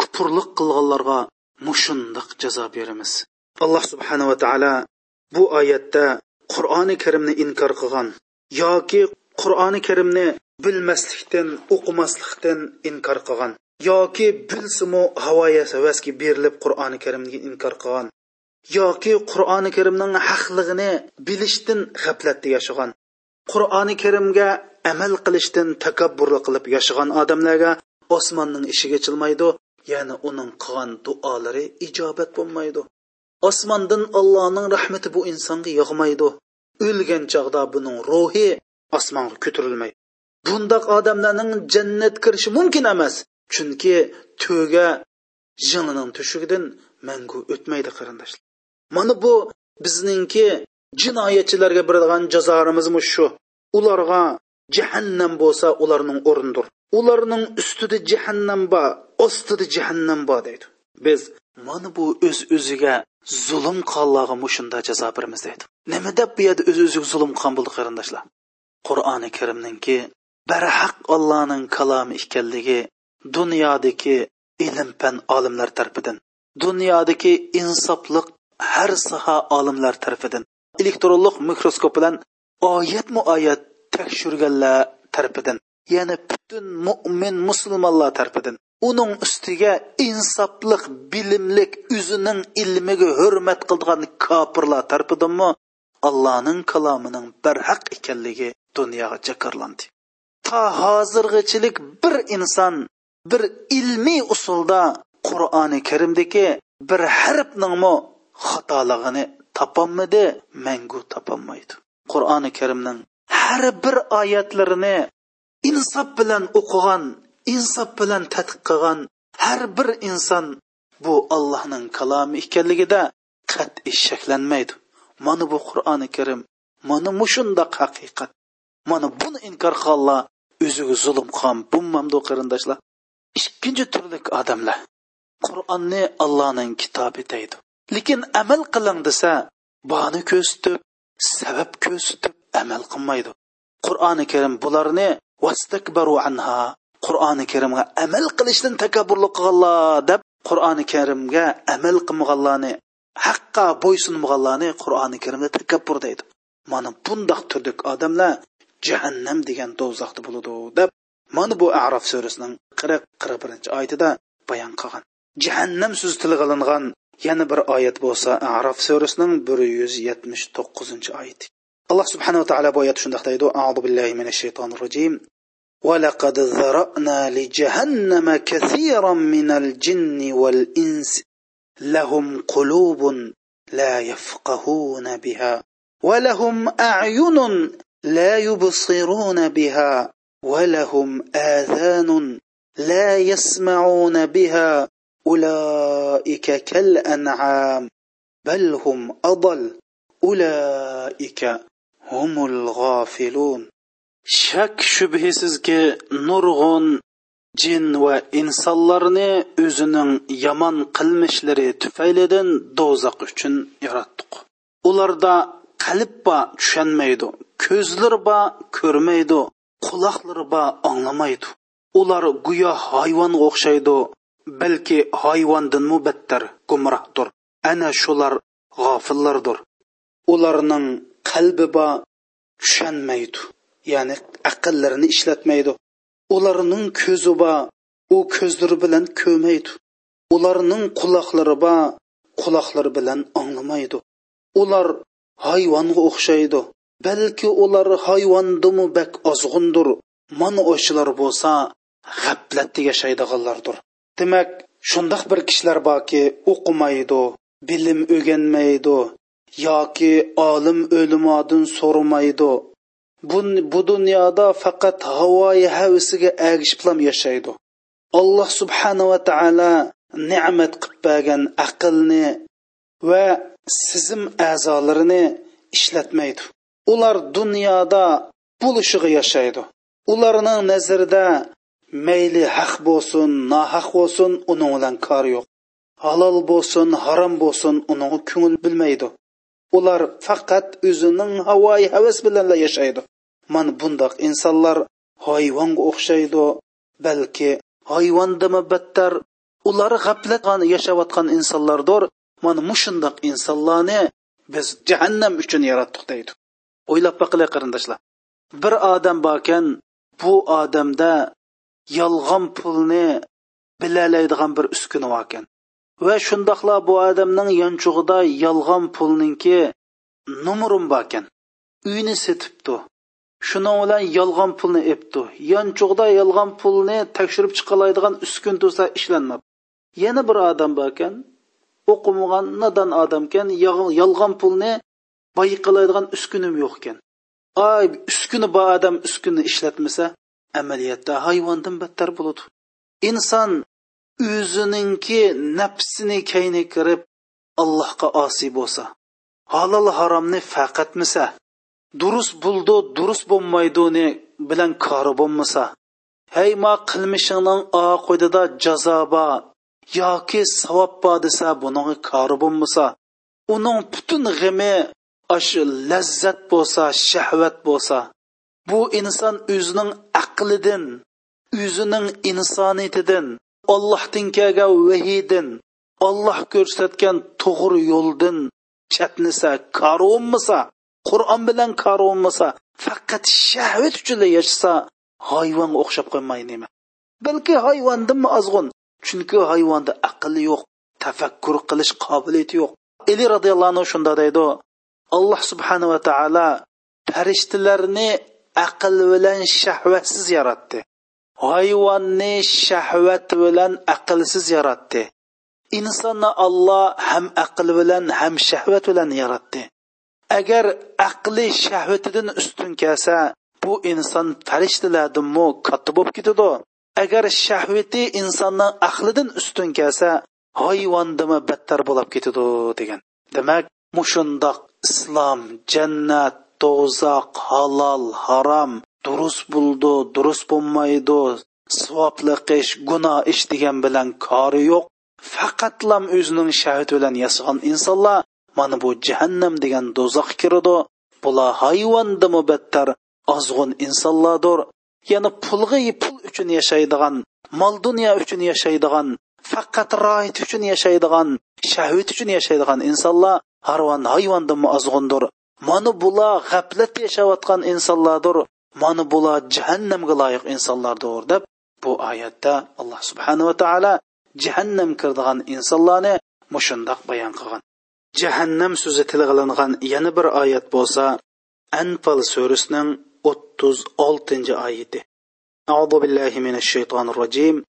Kupurlik qilganlarga mushundiq jazo beramiz. Alloh subhanava taolo bu oyatda qur'oni karimni inkor qilgan yoki qur'oni karimni bilmaslikdan o'qimaslikdan inkor qilgan yoki bilsimu havoya havasga berilib qur'oni karimni inkor qilgan yoki qur'oni karimning haqligini bilishdan g'aflatda yashagan. Qur'oni karimga amal qilishdan takabburlik qilib yashagan odamlarga osmonning eshigi ochilmaydi ya'ni uning qilgan duolari ijobat bo'lmaydi. Osmondan allohning rahmati bu insonga yog'maydi. O'lgan chog'da buning ruhi osmonga ko'tarilmaydi. Bundoq odamlarning jannat kirishi mumkin emas chunki to'ga jinining tushugidan mangu o'tmaydi qarindoshlar. Mana bu bizningki jinoyatchilarga beradigan jazorimiz shu? Ularga jahannam bo'lsa ularning o'rnidir ularning ustida jahannam bor ostida jahannam bor deydi. Biz mana bu o'z öz o'ziga zulm qilganlarga mushunda jazo beramiz deydi. Nima deb bu yerda o'z öz o'ziga zulm qilgan bo'ldi qarindoshlar? Qur'oni karimninki barhaq allohning kalomi ekanligi dunyodagi ilm fan olimlar tarafidan dunyodagi insofliq har soha olimlar tarafidan elektronlik mikroskop bilan oyatmu oyat tekshirganlar tarafidan ya'ni butun mo'min musulmonlar tarafidan uning ustiga insofliq bilimlik o'zining ilmiga hurmat qilgan kofirlar tarafidanmi allohning kalomining barhaq ekanligi dunyoga jakarlandi to hozirgichilik bir inson bir ilmiy usulda qur'oni karimdagi bir harfningmi xatoligini topolmadi mangu topolmaydi. Qur'oni karimning har bir oyatlarini insof bilan o'qigan insof bilan tadqiq qilgan har bir inson bu allohning kalomi ekanligida qat'iy shaklanmaydi. Mana bu qur'oni karim mana mushundoq haqiqat mana buni inkor qilganlar o'ziga zulm qilgan bo'lmamdi qarindoshlar ikkinchi turlik odamlar. Qur'onni allohning kitobi deydi. Lekin amal qiling desa bani ko'rsatib sabab ko'rsatib amal qilmaydi. Qur'oni karim bularni vastakbaru anha qur'oni karimga amal qilishdan takabburlik qilganlar deb qur'oni karimga amal qilmaganlarni haqqa bo'ysunmaganlarni qur'oni karimda takabbur deydi. Mana bundoq turdik odamlar jahannam degan do'zaxda bo'ladi deb mana bu arof surasining qirq qirq birinchi oyatida bayon qilgan. Jahannam so'zi tilga olingan yana bir oyat bo'lsa arof surasining bir yuz yetmish to'qqizinchi oyati alloh subhanava taolo bu oyat shundoq deydi audu billahi minash shaytonir rojim ولقد ذرأنا لجهنم كثيرا من الجن والإنس لهم قلوب لا يفقهون بها ولهم أعين لا يبصرون بها ولهم آذان لا يسمعون بها أولئك كالأنعام بل هم أضل أولئك هم الغافلون shak shubhisizki nurg'un jin va insonlarni o'zining yomon qilmishlari tufaylidan do'zax uchun yaratdik ularda qalb bor tushunmaydi ko'zlar bor ko'rmaydi quloqlari bor anglamaydi ular go'yo hayvonga o'xshaydi balki hayvondanmu battar gumrohdir ana shular g'ofillardir. Ularning qalbi bor tushunmaydi ya'ni aqllarini ishlatmaydi. Ularning ko'zi bor u ko'zlari bilan ko'rmaydi ularning quloqlari bor quloqlari bilan anglamaydi. Ular hayvonga o'xshaydi. Balki ular hayvondimu bak ozg'undir mana o'shalar bo'lsa g'aflatda yashaydiganlardir. Demak shundoq bir kishilar borki o'qimaydi bilim o'rganmaydi yoki olim o'limodin so'ramaydi. Bu, bu dunyoda faqat havoyi havisiga agishiblam yashaydi. Alloh subhanava taolo ne'mat qilib bergan aqlni va sizim a'zolarini ishlatmaydi. Ular dunyoda bo'lishiga yashaydi. Ularning nazarida mayli haq bo'lsin nohaq bo'lsin uning bilan kori yo'q. Halol bo'lsin harom bo'lsin uning ko'ngil bilmaydi. Ular faqat o'zining havoyi havas bilan yashaydi. Mana bundoq insonlar hayvonga o'xshaydi balki hayvondami battar ular g'aflat yashayotgan insonlardir. Mana mushundoq insonlarni biz jahannam uchun yaratdik deydi. O'ylab boqilar qarindoshlar. Bir odam borkan bu odamda yolg'on pulni bilalaydigan bir uskuna bor ekan. Va shundoqla bu odamning yonchug'ida yolg'on pulninki numurim bor ekan. Uyni setibdi. Shuning bilan yolg'on pulni epdi. Yonchug'da yolg'on pulni tekshirib chiqalaydigan uskun tursa ishlanmabdi. Yana bir odam bor ekan o'qimagan nodon odam ekan yolg'on pulni boyiqiladigan uskunim yo'q ekan. Ay uskuni bor odam uskunni ishlatmasa amaliyotda hayvondan battar bo'ladi. Inson o'zininki nafsini kayni kirib allohga osiy bo'lsa halol haromni faqatmisa durust bo'ldi durust bo'lmaydini bilan kori bo'lmasa hayma qilmishingning oqidida jazo bor yoki savob bor desa buning kori bo'lmasa uning butun g'imi shu lazzat bo'lsa shahvat bo'lsa bu inson o'zining aqlidan o'zining insoniyatidan ollohdan kelgan vahiydan olloh ko'rsatgan to'g'ri yo'ldan chatnisa kori qur'on bilan kori faqat shahvat uchun yashasa hayvonga o'xshab qolmaydimi nima? Balki hayvondanmi ozg'un chunki hayvonda aql yo'q tafakkur qilish qobiliyati yo'q. Eli roziyallohu anhu shunda deydi alloh subhanava taolo farishtalarni aql bilan shahvatsiz yaratdi. Hayvonni shahvat bilan aqlsiz yaratdi. Insonni olloh ham aql bilan ham shahvat bilan yaratdi. Agar aqli shahvatidan ustun kelsa bu inson farishtalardinmi katta bo'lib ketadi. Agar shahvati insonning aqlidan ustun kelsa hayvondimi battar bo'lib ketadi degan. Demak mushundoq islom jannat do'zax halol harom durust bo'ldi durust bo'lmaydi savobli ish gunoh ish degan bilan kori yo'q. Faqatlam o'zining shahvati bilan yasagan insonlar mana bu jahannam degan do'zax kiradi bular hayvondimi battar ozg'un insonlardir. Ya'ni pulg'a pul uchun yashaydigan mol dunyo uchun yashaydigan faqat roit uchun yashaydigan shahvat uchun yashaydigan insonlar harvon hayvondan ozg'undir mana bular g'aflat yashayotgan insonlardir mana bular jahannamga loyiq insonlardir deb bu oyatda alloh subhanava taolo jahannam kirdigan insonlarni mushundoq bayon qilgan jahannam so'zi tilg'ilingan yana bir oyat bo'lsa anfal surasining o'ttiz oltinchi oyati أعوذ بالله من الشيطان الرجيم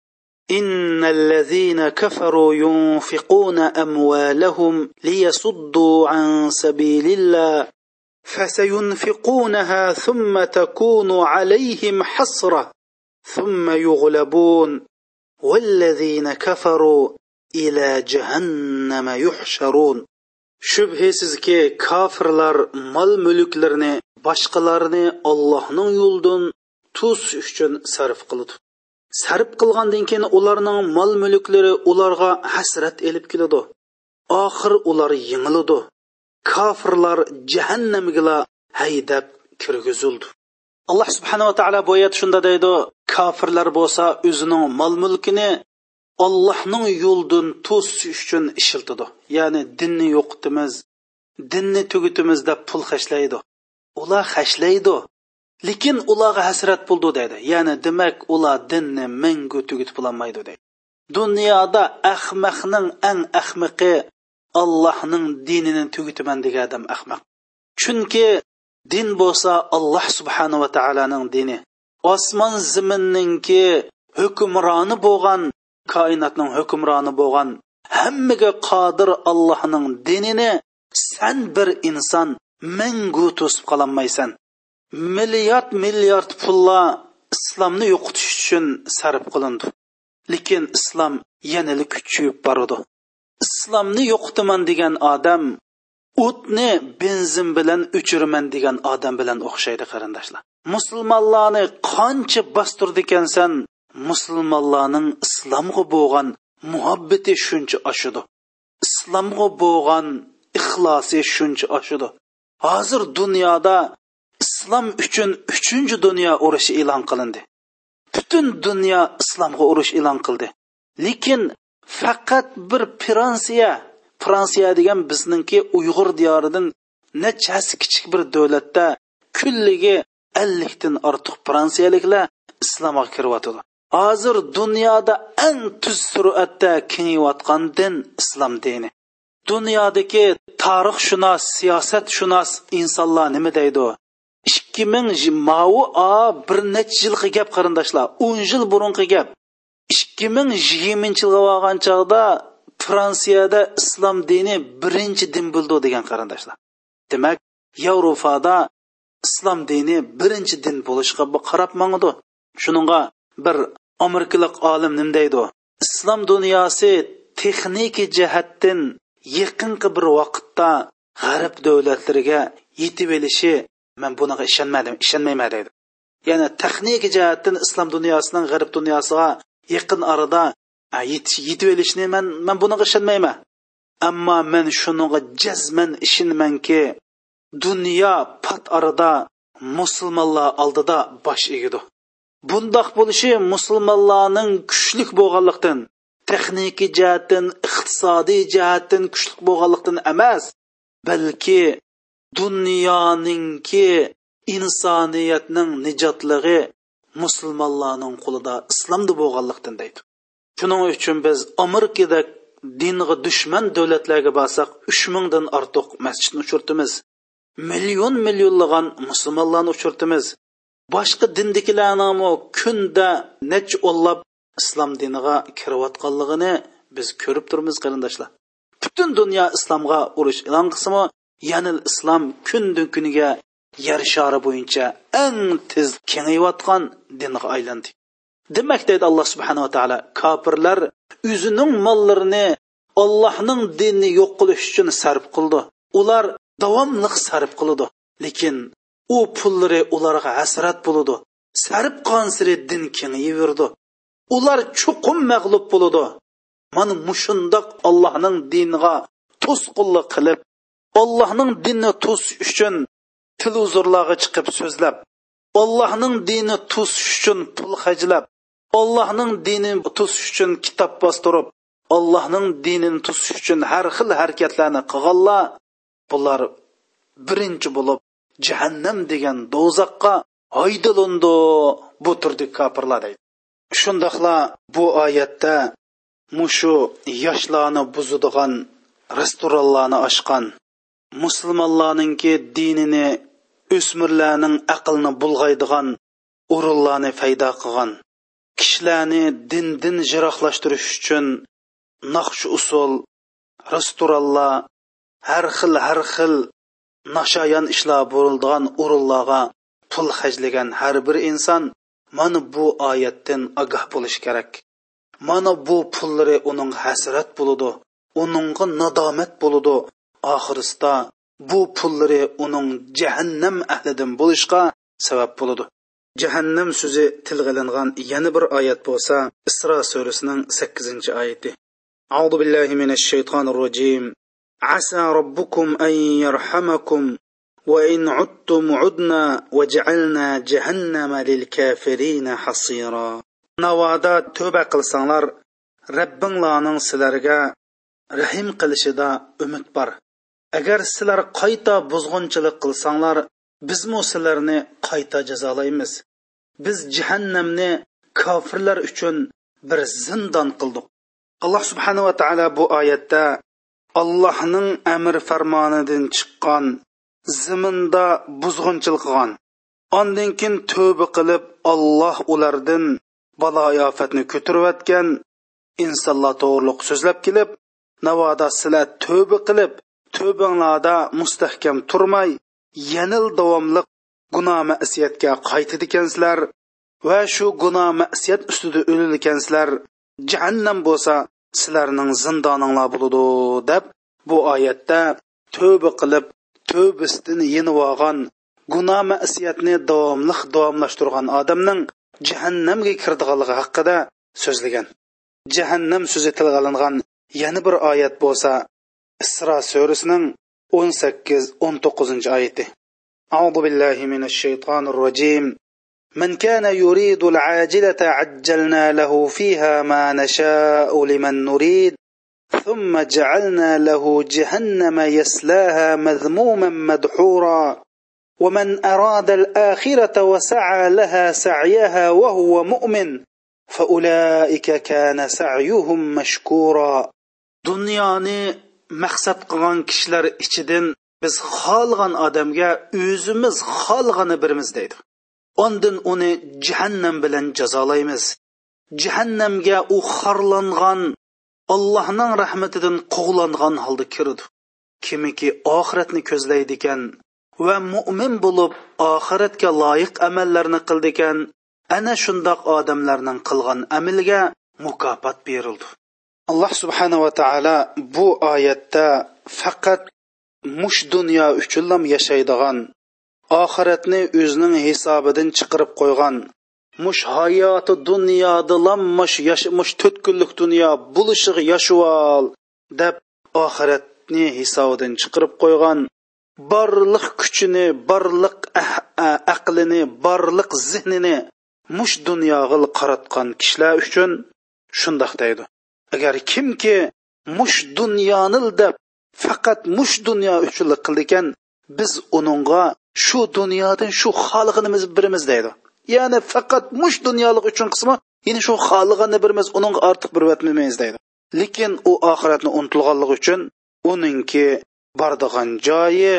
إن الذين كفروا ينفقون أموالهم ليصدوا عن سبيل الله فسينفقونها ثم تكون عليهم حسرة ثم يغلبون والذين كفروا إلى جهنم يحشرون shubhasizki kofirlar mol mulklarni boshqalarni ollohning yo'lidan tus uchun sarf qiladi sarf qilgandan keyin ularning mol mulklari ularga hasrat elib keladi oxir ular yengiladi Kofirlar jahannamga haydab kirgizildi. Alloh subhanava taolo bu oyat shunda deydi kofirlar bo'lsa o'zining mol mulkini ollohning yo'lidan to'sish uchun ishiltidi ya'ni dinni yo'qitimiz dinni tugitimiz deb pul hashlaydi ular hashlaydi lekin ularga hasrat bo'ldi deydi. Ya'ni demak ular dinni mangu tugitib bo'lolmaydi deydi. Dunyoda ahmaqning ang ahmiqi allohning dinini tugitaman degan odam ahmoq chunki din bo'lsa alloh subhanava taoloning dini. Osmon zaminninki hukmroni bo'lgan koinotning hukmroni bo'lgan hammaga qodir allohning dinini san bir inson mangu to'sib qololmaysan. Milliard milliard pullar islomni yo'qotish uchun sarf qilindi. Lekin islom yanada kuchayib boradi. Islomni yo'qotaman degan odam o'tni benzin bilan o'chiraman degan odam bilan o'xshaydi qarindoshlar. Musulmonlarni qancha bostirdi ekansan musulmonlarning islomga bo'lgan muhabbati shuncha oshidi islomga bo'lgan ixlosi shuncha oshidi hozir dunyoda islom uchun uchinchi dunyo urushi e'lon qilindi. Butun dunyo islomga urush e'lon qildi. Lekin faqat bir fransiya. Fransiya degan bizningki uyg'ur diyoridan nechasi kichik bir davlatda kulligi ellikdan ortiq fransiyaliklar islomga kiryotidi hozir dunyoda eng tuz suratda kengayotgan din islom dini. Dunyodagi tarixshunos siyosatshunos insonlar nima deydi? Ikki ming mavu a bir necha yilqi gap qarindoshlar o'n yil burunqi gap. Ikki ming yigirmanchi yilga borgan chog'da fransiyada islom dini birinchi din bo'ldi degan qarindoshlar. Demak yevropada islom dini birinchi din bo'lishga qarab mangdi shuninga bir amerikalik olim nim deydi? Islom dunyosi texnik jihatdan yaqinqi bir vaqtda g'arb davlatlariga yetib elishi man bunaqa ishonmadim ishonmayman deydi. Ya'ni texnik jihatdan islom dunyosining g'arb dunyosiga yaqin orada yetib olishni man man bunaqa ishonmayman. Ammo men shunga jazman ishonmanki dunyo pat orada musulmonlar oldida bosh egidi bundoq bo'lishi musulmonlarning kuchlik bo'lganlikdan texniki jihatdan iqtisodiy jihatdan kuchli bo'lganlikdan emas balki dunyoninki insoniyatning nijotligi musulmonlarning qo'lida islomda bo'lganlikdan deydi. Shuning uchun biz amerikada dinga dushman davlatlarga borsak uch mingdan ortiq masjidni uchirtimiz million millionlagan musulmonlarni uchirtimiz boshqa dindikilarni kunda nech o'nlab islom diniga kirayotganligini biz ko'rib turibmiz qarindoshlar. Butun dunyo islomga urush e'lon qilsimi yanil islom kundan kuniga yer shari bo'yicha eng tez kengayotgan dinga aylandi. Demak deydi alloh subhanava taolo kofirlar o'zining mollarini ollohning dinini yo'q qilish uchun sarf qildi. Ular davomli sarf qiladi lekin u pullari ularga hasrat bo'ladi. Sarf qonsiri din kengayaverdi ular chuqum mag'lub bo'ladi. Mana mushundoq allohning diniga to'sqinlik qilib allohning dinini to'sish uchun televizorlarga chiqib so'zlab allohning dini to'sish uchun pul hajlab allohning dinini to'sish uchun kitob bostirib allohning dinini to'sish uchun har xil harakatlarni qilganlar bular birinchi bo'lib jahannam degan do'zaxqa haydalindi bu turdi kofirlar deydi. Shundoqla bu oyatda mushu yoshlarni buzadigan restoranlarni ochgan musulmonlarninki dinini o'smirlarning aqlni bulg'aydigan o'rinlarni paydo qilgan kishilarni dindan jiroqlashtirish uchun naqsh usul restoranlar har xil har xil nashoyon ishlar bo'ladigan o'rinlarga pul hajlagan har bir inson mana bu oyatdan ogoh bo'lishi kerak. Mana bu pullari uning hasrat bo'ludi uningga nadomat bo'ludi oxirisida bu pullari uning jahannam ahlidan bo'lishga sabab bo'ludi jahannam so'zi tilg'ilingan yana bir oyat bo'lsa isro surasining sakkizinchi oyati أعوذ بالله من الشيطان الرجيم عسى ربكم أن يرحمكم وإن عدتم عدنا وجعلنا جهنم للكافرين حصيرا navoda tövba qilsanglar rabbinglarning sizlarga rahim qilishida umid bor agar sizlar qayta buzg'unchilik qilsanglar bizmu sizlarni qayta jazolaymiz? Biz jahannamni kofirlar uchun bir zindon qildik. Alloh subhanava taolo bu oyatda allohning amr farmonidan chiqqan ziminda buzg'unchilik qilgan. Ondan keyin tövba qilib olloh ulardan balo ofatni ko'tarayotgan insonlar to'g'riliq so'zlab kelib navoda sizlar tövba qilib tövbanglarda mustahkam turmay yanil davomliq gunoh masiyatga qaytidi ekansizlar va shu gunoh masiyat ustida o'lil jahannam bo'lsa sizlarning zindoninglar bo'ladi deb bu oyatda tövba qilib tövbasidan yenib olgan gunoh masiyatni davomli davomlashtirgan odamning jahannamga kirdiganligi haqida so'zlagan. Jahannam so'zi tilga olingan yana bir oyat bo'lsa isro surasining o'n sakkiz o'n to'qqizinchi أعوذ بالله من الشيطان الرجيم من كان يريد العاجلة عجلنا له فيها ما نشاء لمن نريد ثم جعلنا له جهنم يسلاها مذموما مدحورا ومن أراد الآخرة وسعى لها سعيها وهو مؤمن فأولئك كان سعيهم مشكورا دنياني maqsad qilgan kishilar ichidan biz xohlagan odamga o'zimiz xohlagani birimiz deydi. Ondan uni jahannam bilan jazolaymiz. Jahannamga u xorlangan allohning rahmatidan quvlangan holda kirdi. Kimiki oxiratni ko'zlaydi ekan va mo'min bo'lib oxiratga loyiq amallarni qildi ekan ana shundoq odamlarning qilgan amaliga mukofot berildi. Alloh subhanava taolo bu oyatda faqat mush dunyo uchunlam yashaydigan oxiratni o'zining hisobidan chiqarib qo'ygan mush hayoti dunyodalam mush mush to'rt kunlik dunyo bulishig yashval deb oxiratni hisobidan chiqarib qo'ygan. Borliq kuchini borliq ah-, aqlini borliq zehnini mush dunyoga qaratgan kishilar uchun shundoq deydi. Agar kimki mush dunyonil deb faqat mush dunyo uchun qildi ekan biz uningga shu dunyodan shu xolig'inimiz birimiz deydi. Ya'ni faqat mush dunyolik uchun qismi yine shu xolig'ini birimiz uning ortiq bir vatmaymiz deydi. Lekin u oxiratni unutilganligi uchun uningki bordigan joyi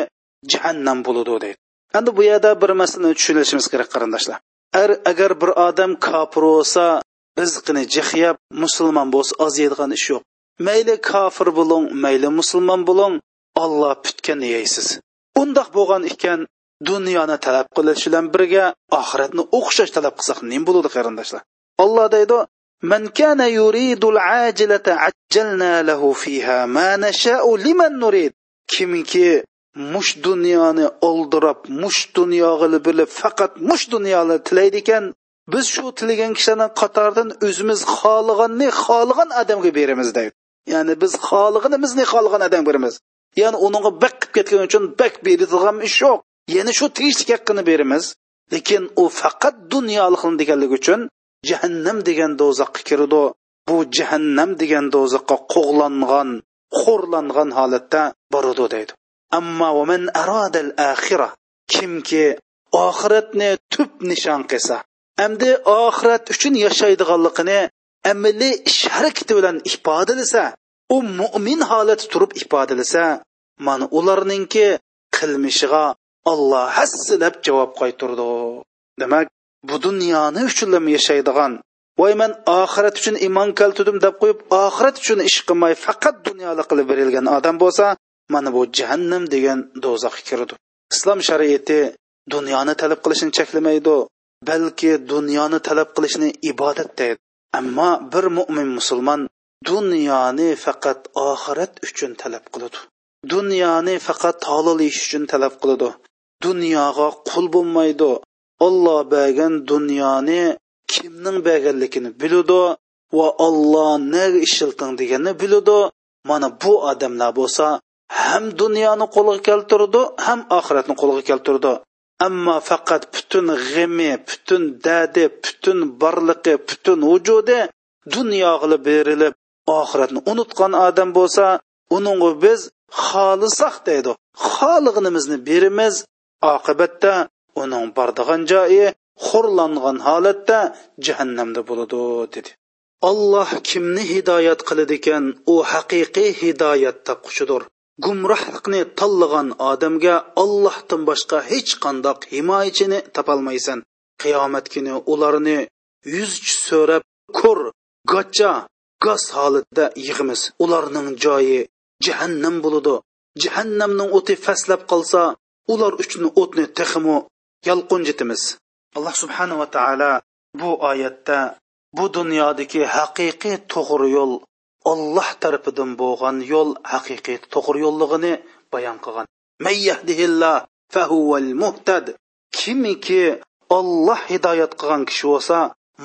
jahannam bo'ludi deydi. Endi bu yerda bir masalani tushunishimiz kerak qarindoshlar. Agar bir odam kofir bo'lsa rizqini jihiyab musulmon bo'lsa oziydigan ish yo'q mayli kofir bo'ling mayli musulmon bo'ling olloh putgan yeysiz undoq bo'lgan ekan dunyoni talab qilish bilan birga oxiratni o'xshash talab qilsak nima bo'ladi qarindoshlar olloh deydi من كان يريد العاجلة عجلنا له فيها ما نشاء لمن نريد kimki mush dunyoni oldirab mush dunyoga bilib faqat mush dunyoni tilaydi ekan biz shu tilagan kishilarni qatoridan o'zimiz xohlaganni xohlagan odamga beramiz deydi ya'ni biz xohlaganimizni xohlagan odamga beramiz. Ya'ni unga bak qilib ketgani uchun bak beradigan ish yo'q. Yana shu tegishli haqqini beramiz. Lekin u faqat dunyolikni deganligi uchun jahannam degan do'zaxga kirdi. Bu jahannam degan do'zaxqa qo'g'langan xo'rlangan holatda boradi deydi. Ammo man aradal axira kimki oxiratni tub nishon qilsa endi oxirat uchun yashaydiganligini amaliy ish harakati bilan ifodalasa u mo'min holati turib ifodalasa mana ularninki qilmishiga olloh hassilab javob qaytirdi demak bu dunyoni uchun yashaydigan voy man oxirat uchun iymon keltirdim deb qo'yib oxirat uchun ish qilmay faqat dunyolik qilib berilgan odam bo'lsa mana bu jahannam degan do'zaxga kirdi islom shariati dunyoni talab qilishni cheklamaydi balki dunyoni talab qilishni ibodat deydi. Ammo bir mo'min musulmon dunyoni faqat oxirat uchun talab qiladi. Dunyoni faqat tolilish uchun talab qiladi. Dunyoga qul bo'lmaydi. Olloh bergan dunyoni kimning berganligini biladi va olloh ne ishilting deganini biladi. Mana bu odamlar bo'lsa ham dunyoni qo'lga keltirdi ham oxiratni qo'lga keltirdi ammo faqat butun g'imi butun dadi butun borliqi butun vujudi dunyo qilib berilib oxiratni unutgan odam bo'lsa uningga biz xohlasak deydi. Xohlaganimizni berimiz oqibatda uning bordigan joyi xo'rlangan holatda jahannamda bo'ladi dedi. Alloh kimni hidoyat qiladi ekan u haqiqiy hidoyat topquchidir gumrohlikni tanlagan odamga ollohdan boshqa hech qandoq himoyachini topolmaysan. Qiyomat kuni ularni yuzchi so'rab ko'r gacha, gaz holatda yig'imiz. Ularning joyi jahannam bo'ladi. Jahannamning o'ti faslab qolsa ular uchun o'tni texmu yalqunjitimiz. Alloh subhanava taolo bu oyatda bu dunyodagi haqiqiy to'g'ri yo'l olloh tarafidan bo'lgan yo'l haqiqiy to'g'ri yo'lligini bayon qilgan. Muhtad. Kimiki olloh hidoyat qilgan kishi bo'lsa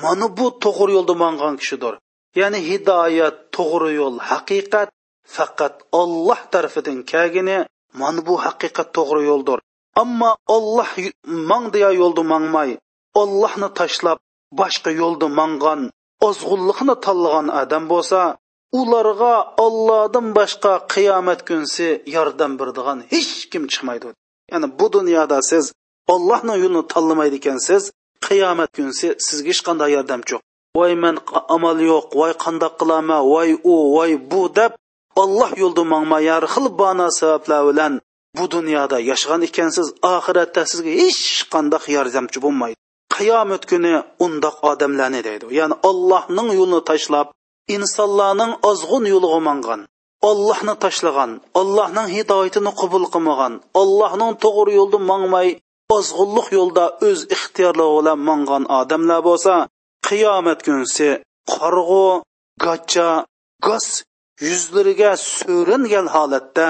mana bu to'g'ri yo'lda mangan kishidir. Ya'ni hidoyat to'g'ri yo'l haqiqat faqat olloh tarafidan kelgini mana bu haqiqat to'g'ri yo'ldir. Ammo olloh mang deya yo'lda mangmay ollohni tashlab boshqa yo'lda mangan ozg'unlikni tanlagan odam bo'lsa ularga Allohdan boshqa qiyomat kunsi yordam beradigan hech kim chiqmaydi. Ya'ni bu dunyoda siz ollohni yo'lini tanlamaydi ekansiz qiyomat kunsi sizga hech qanday yordam yo'q. Voy man amal yo'q voy qandoq qilama voy u voy bu deb olloh yo'lida mangmay har xil bano sabablar bilan bu dunyoda yashagan ekansiz oxiratda sizga hech qanday yordamchi bo'lmaydi. Qiyomat kuni undoq odamlarni deydi. Ya'ni ollohning yo'lini tashlab insonlarning ozg'un yo'liga mangan ollohni tashlagan ollohning hidoyatini qabul qilmagan ollohning to'g'ri yo'lda mangmay ozg'unliq yo'lda o'z ixtiyorlari bilan mangan odamlar bo'lsa qiyomat kunsi qorg'u gacha gos yuzlariga so'ringan holatda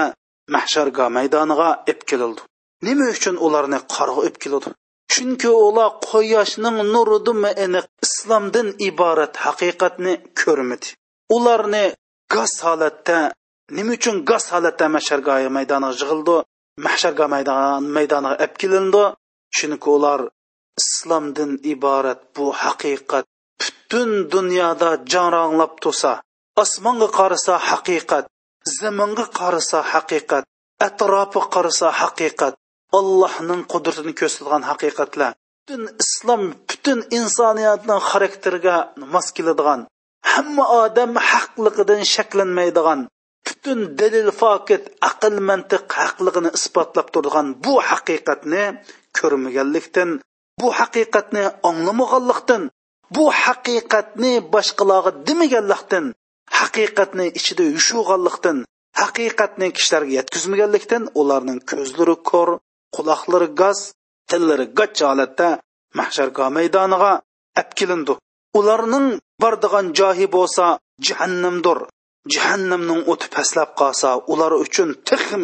mahsharga maydoniga ep kelildi nima uchun ularni qarg'a ep keladi? Chunki ular quyoshning nuridimi aniq islomdan iborat haqiqatni ko'rmadi. Ularni gaz holatda nima uchun gaz holatda masharga maydoniga yig'ildi mahsharga maydon maydoniga olib kelindi. Chunki ular islomdan iborat bu haqiqat butun dunyoda jonranglab tursa osmonga qarasa haqiqat zaminga qarasa haqiqat atrofi qarasa haqiqat allohning qudratini ko'rsatgan haqiqatlar butun islom butun insoniyatning xarakteriga mos keladigan hamma odam haqliqidan shaklanmaydigan butun dalil fokit aql mantiq haqligini isbotlab turgan bu haqiqatni ko'rmaganlikdan bu haqiqatni anglamaganlikdan bu haqiqatni boshqalarga demaganlikdan haqiqatni ichida yushug'anlikdan haqiqatni kishilarga yetkazmaganlikdan ularning ko'zlari ko'r. Quloqlari gaz tillari gach holatda mahsharga maydoniga apkilindi ularning bordigan joyi bo'lsa jahannamdir. Jahannamning o'ti pastlab qolsa ular uchun texim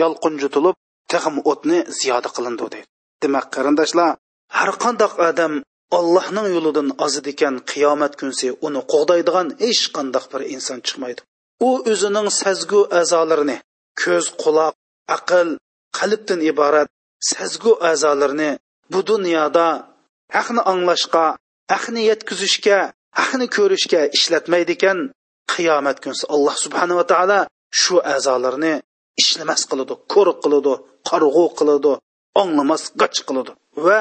yolqinjitilib texim o'tni ziyoda qilindi deydi. Demak qarindoshlar har qandoq odam allohning yo'lidan ozid ekan qiyomat kunsi uni qo'g'daydigan hech qandoq bir inson chiqmaydi. U o'zining sazgu a'zolarini ko'z quloq aql qalbdan iborat sazgu a'zolarini bu dunyoda haqni anglashga haqni yetkazishga haqni ko'rishga ishlatmaydi ekan qiyomat kunsi alloh subhanava taolo shu a'zolarni ishlamas qiladi ko'r qiladi qarg'u qiladi anglamas gach qiladi va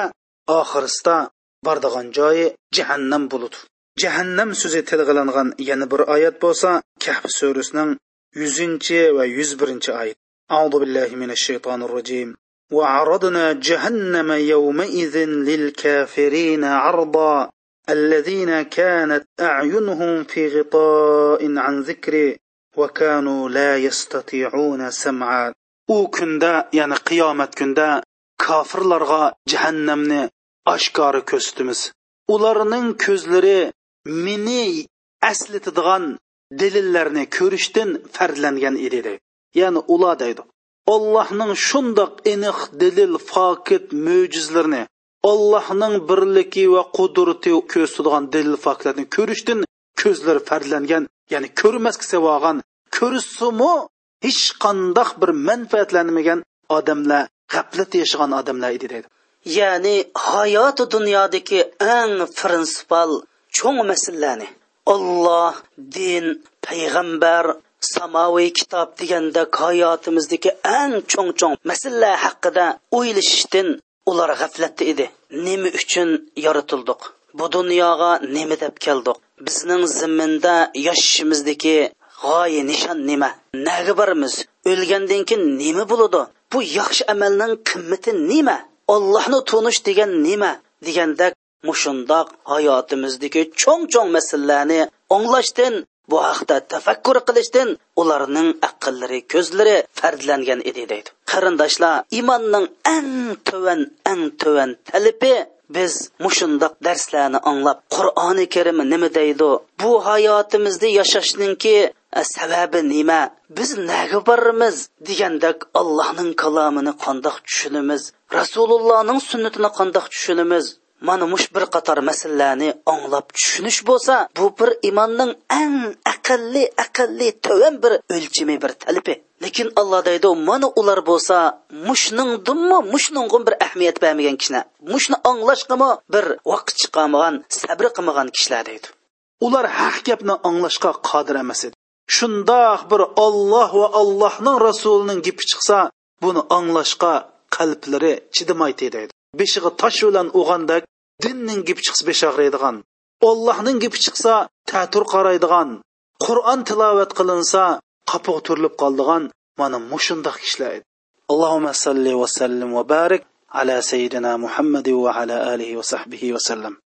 oxirisida bordigan joyi jahannam bo'ludi jahannam so'zi tilg'ilangan yana bir oyat bo'lsa kahf surasining yuzinchi va yuz birinchi oyat أعوذ بالله من الشيطان الرجيم وعرضنا جهنم يومئذ للكافرين عرضا الذين كانت أعينهم في غطاء عن ذكري وكانوا لا يستطيعون سمعا u kunda ya'ni qiyomat kunda kofirlarga jahannamni oshkora ko'rsatamiz ularning ko'zlari meni aslatadigan dalillarni ko'rishdan farqlangan edi deydi ya'ni ular deydi. Allohning shundoq aniq dalil fokit mo'jizlarni allohning birligi va qudrati ko'rsatadigan dalil faktlarni ko'rishdan ko'zlari farlangan ya'ni ko'rmasga sevogan ko'rsimu hech qandoq bir manfaatlanmagan odamlar g'aflat yashagan odamlar edi deydi. Ya'ni hayoti dunyodagi eng prinsipal cho'ng masalalarni olloh din payg'ambar samoviy kitob deganda hayotimizdagi eng cho'ng cho'ng masala haqida o'ylashishdan ular g'aflatda edi. Nima uchun yoritildik bu dunyoga nima deb keldik bizning zimminda yashashimizdagi g'oya nishon nima? Naga boramiz o'lgandan keyin nima bo'ladi? Bu yaxshi amalning qimmati nima? Ollohni tunish degan nima? Degandek mushundoq hayotimizdagi cho'ng cho'ng masalalarni anglashdan bu haqda tafakkur qilishdan ularning aqllari ko'zlari fardlangan edi deydi. Qarindoshlar iymonning eng tuvan eng tuvan talibi biz mushundoq darslarni anglab qur'oni karim nima deydi? Bu hayotimizda yashashninki e, sababi nima? Biz naga boramiz? Degandek allohning kalomini qandoq tushunamiz? Rasulullohning sunnatini qandoq tushunamiz? Mana mush bir qator masalalarni anglab tushunish bo'lsa bu bir imonning eng aqlli aqlli tovan bir o'lchimi bir talbi lekin alloh deydi mana ular bo'lsa mushningdimi mushningga bir ahamiyat bermagan kishilar. Mushni anglashgami bir vaqt chiqamagan sabr qilmagan kishilar deydi. Ular haq gapni anglashga qodir emas edi. Shundoq bir olloh va allohning rasulining gapi chiqsa buni anglashga qalblari chidamaydi deydi. Beshig'i tosh bilan o'g'andak dinning gapi chiqsa beshag'riydigan ollohning gapi chiqsa tatur qaraydigan qur'on tilovat qilinsa qapoq turilib qoldigan mana mushundoq kishilar edi. Allohumma salli va sallim va barik ala sayyidina muhammadi va ala alihi va sahbihi vasallam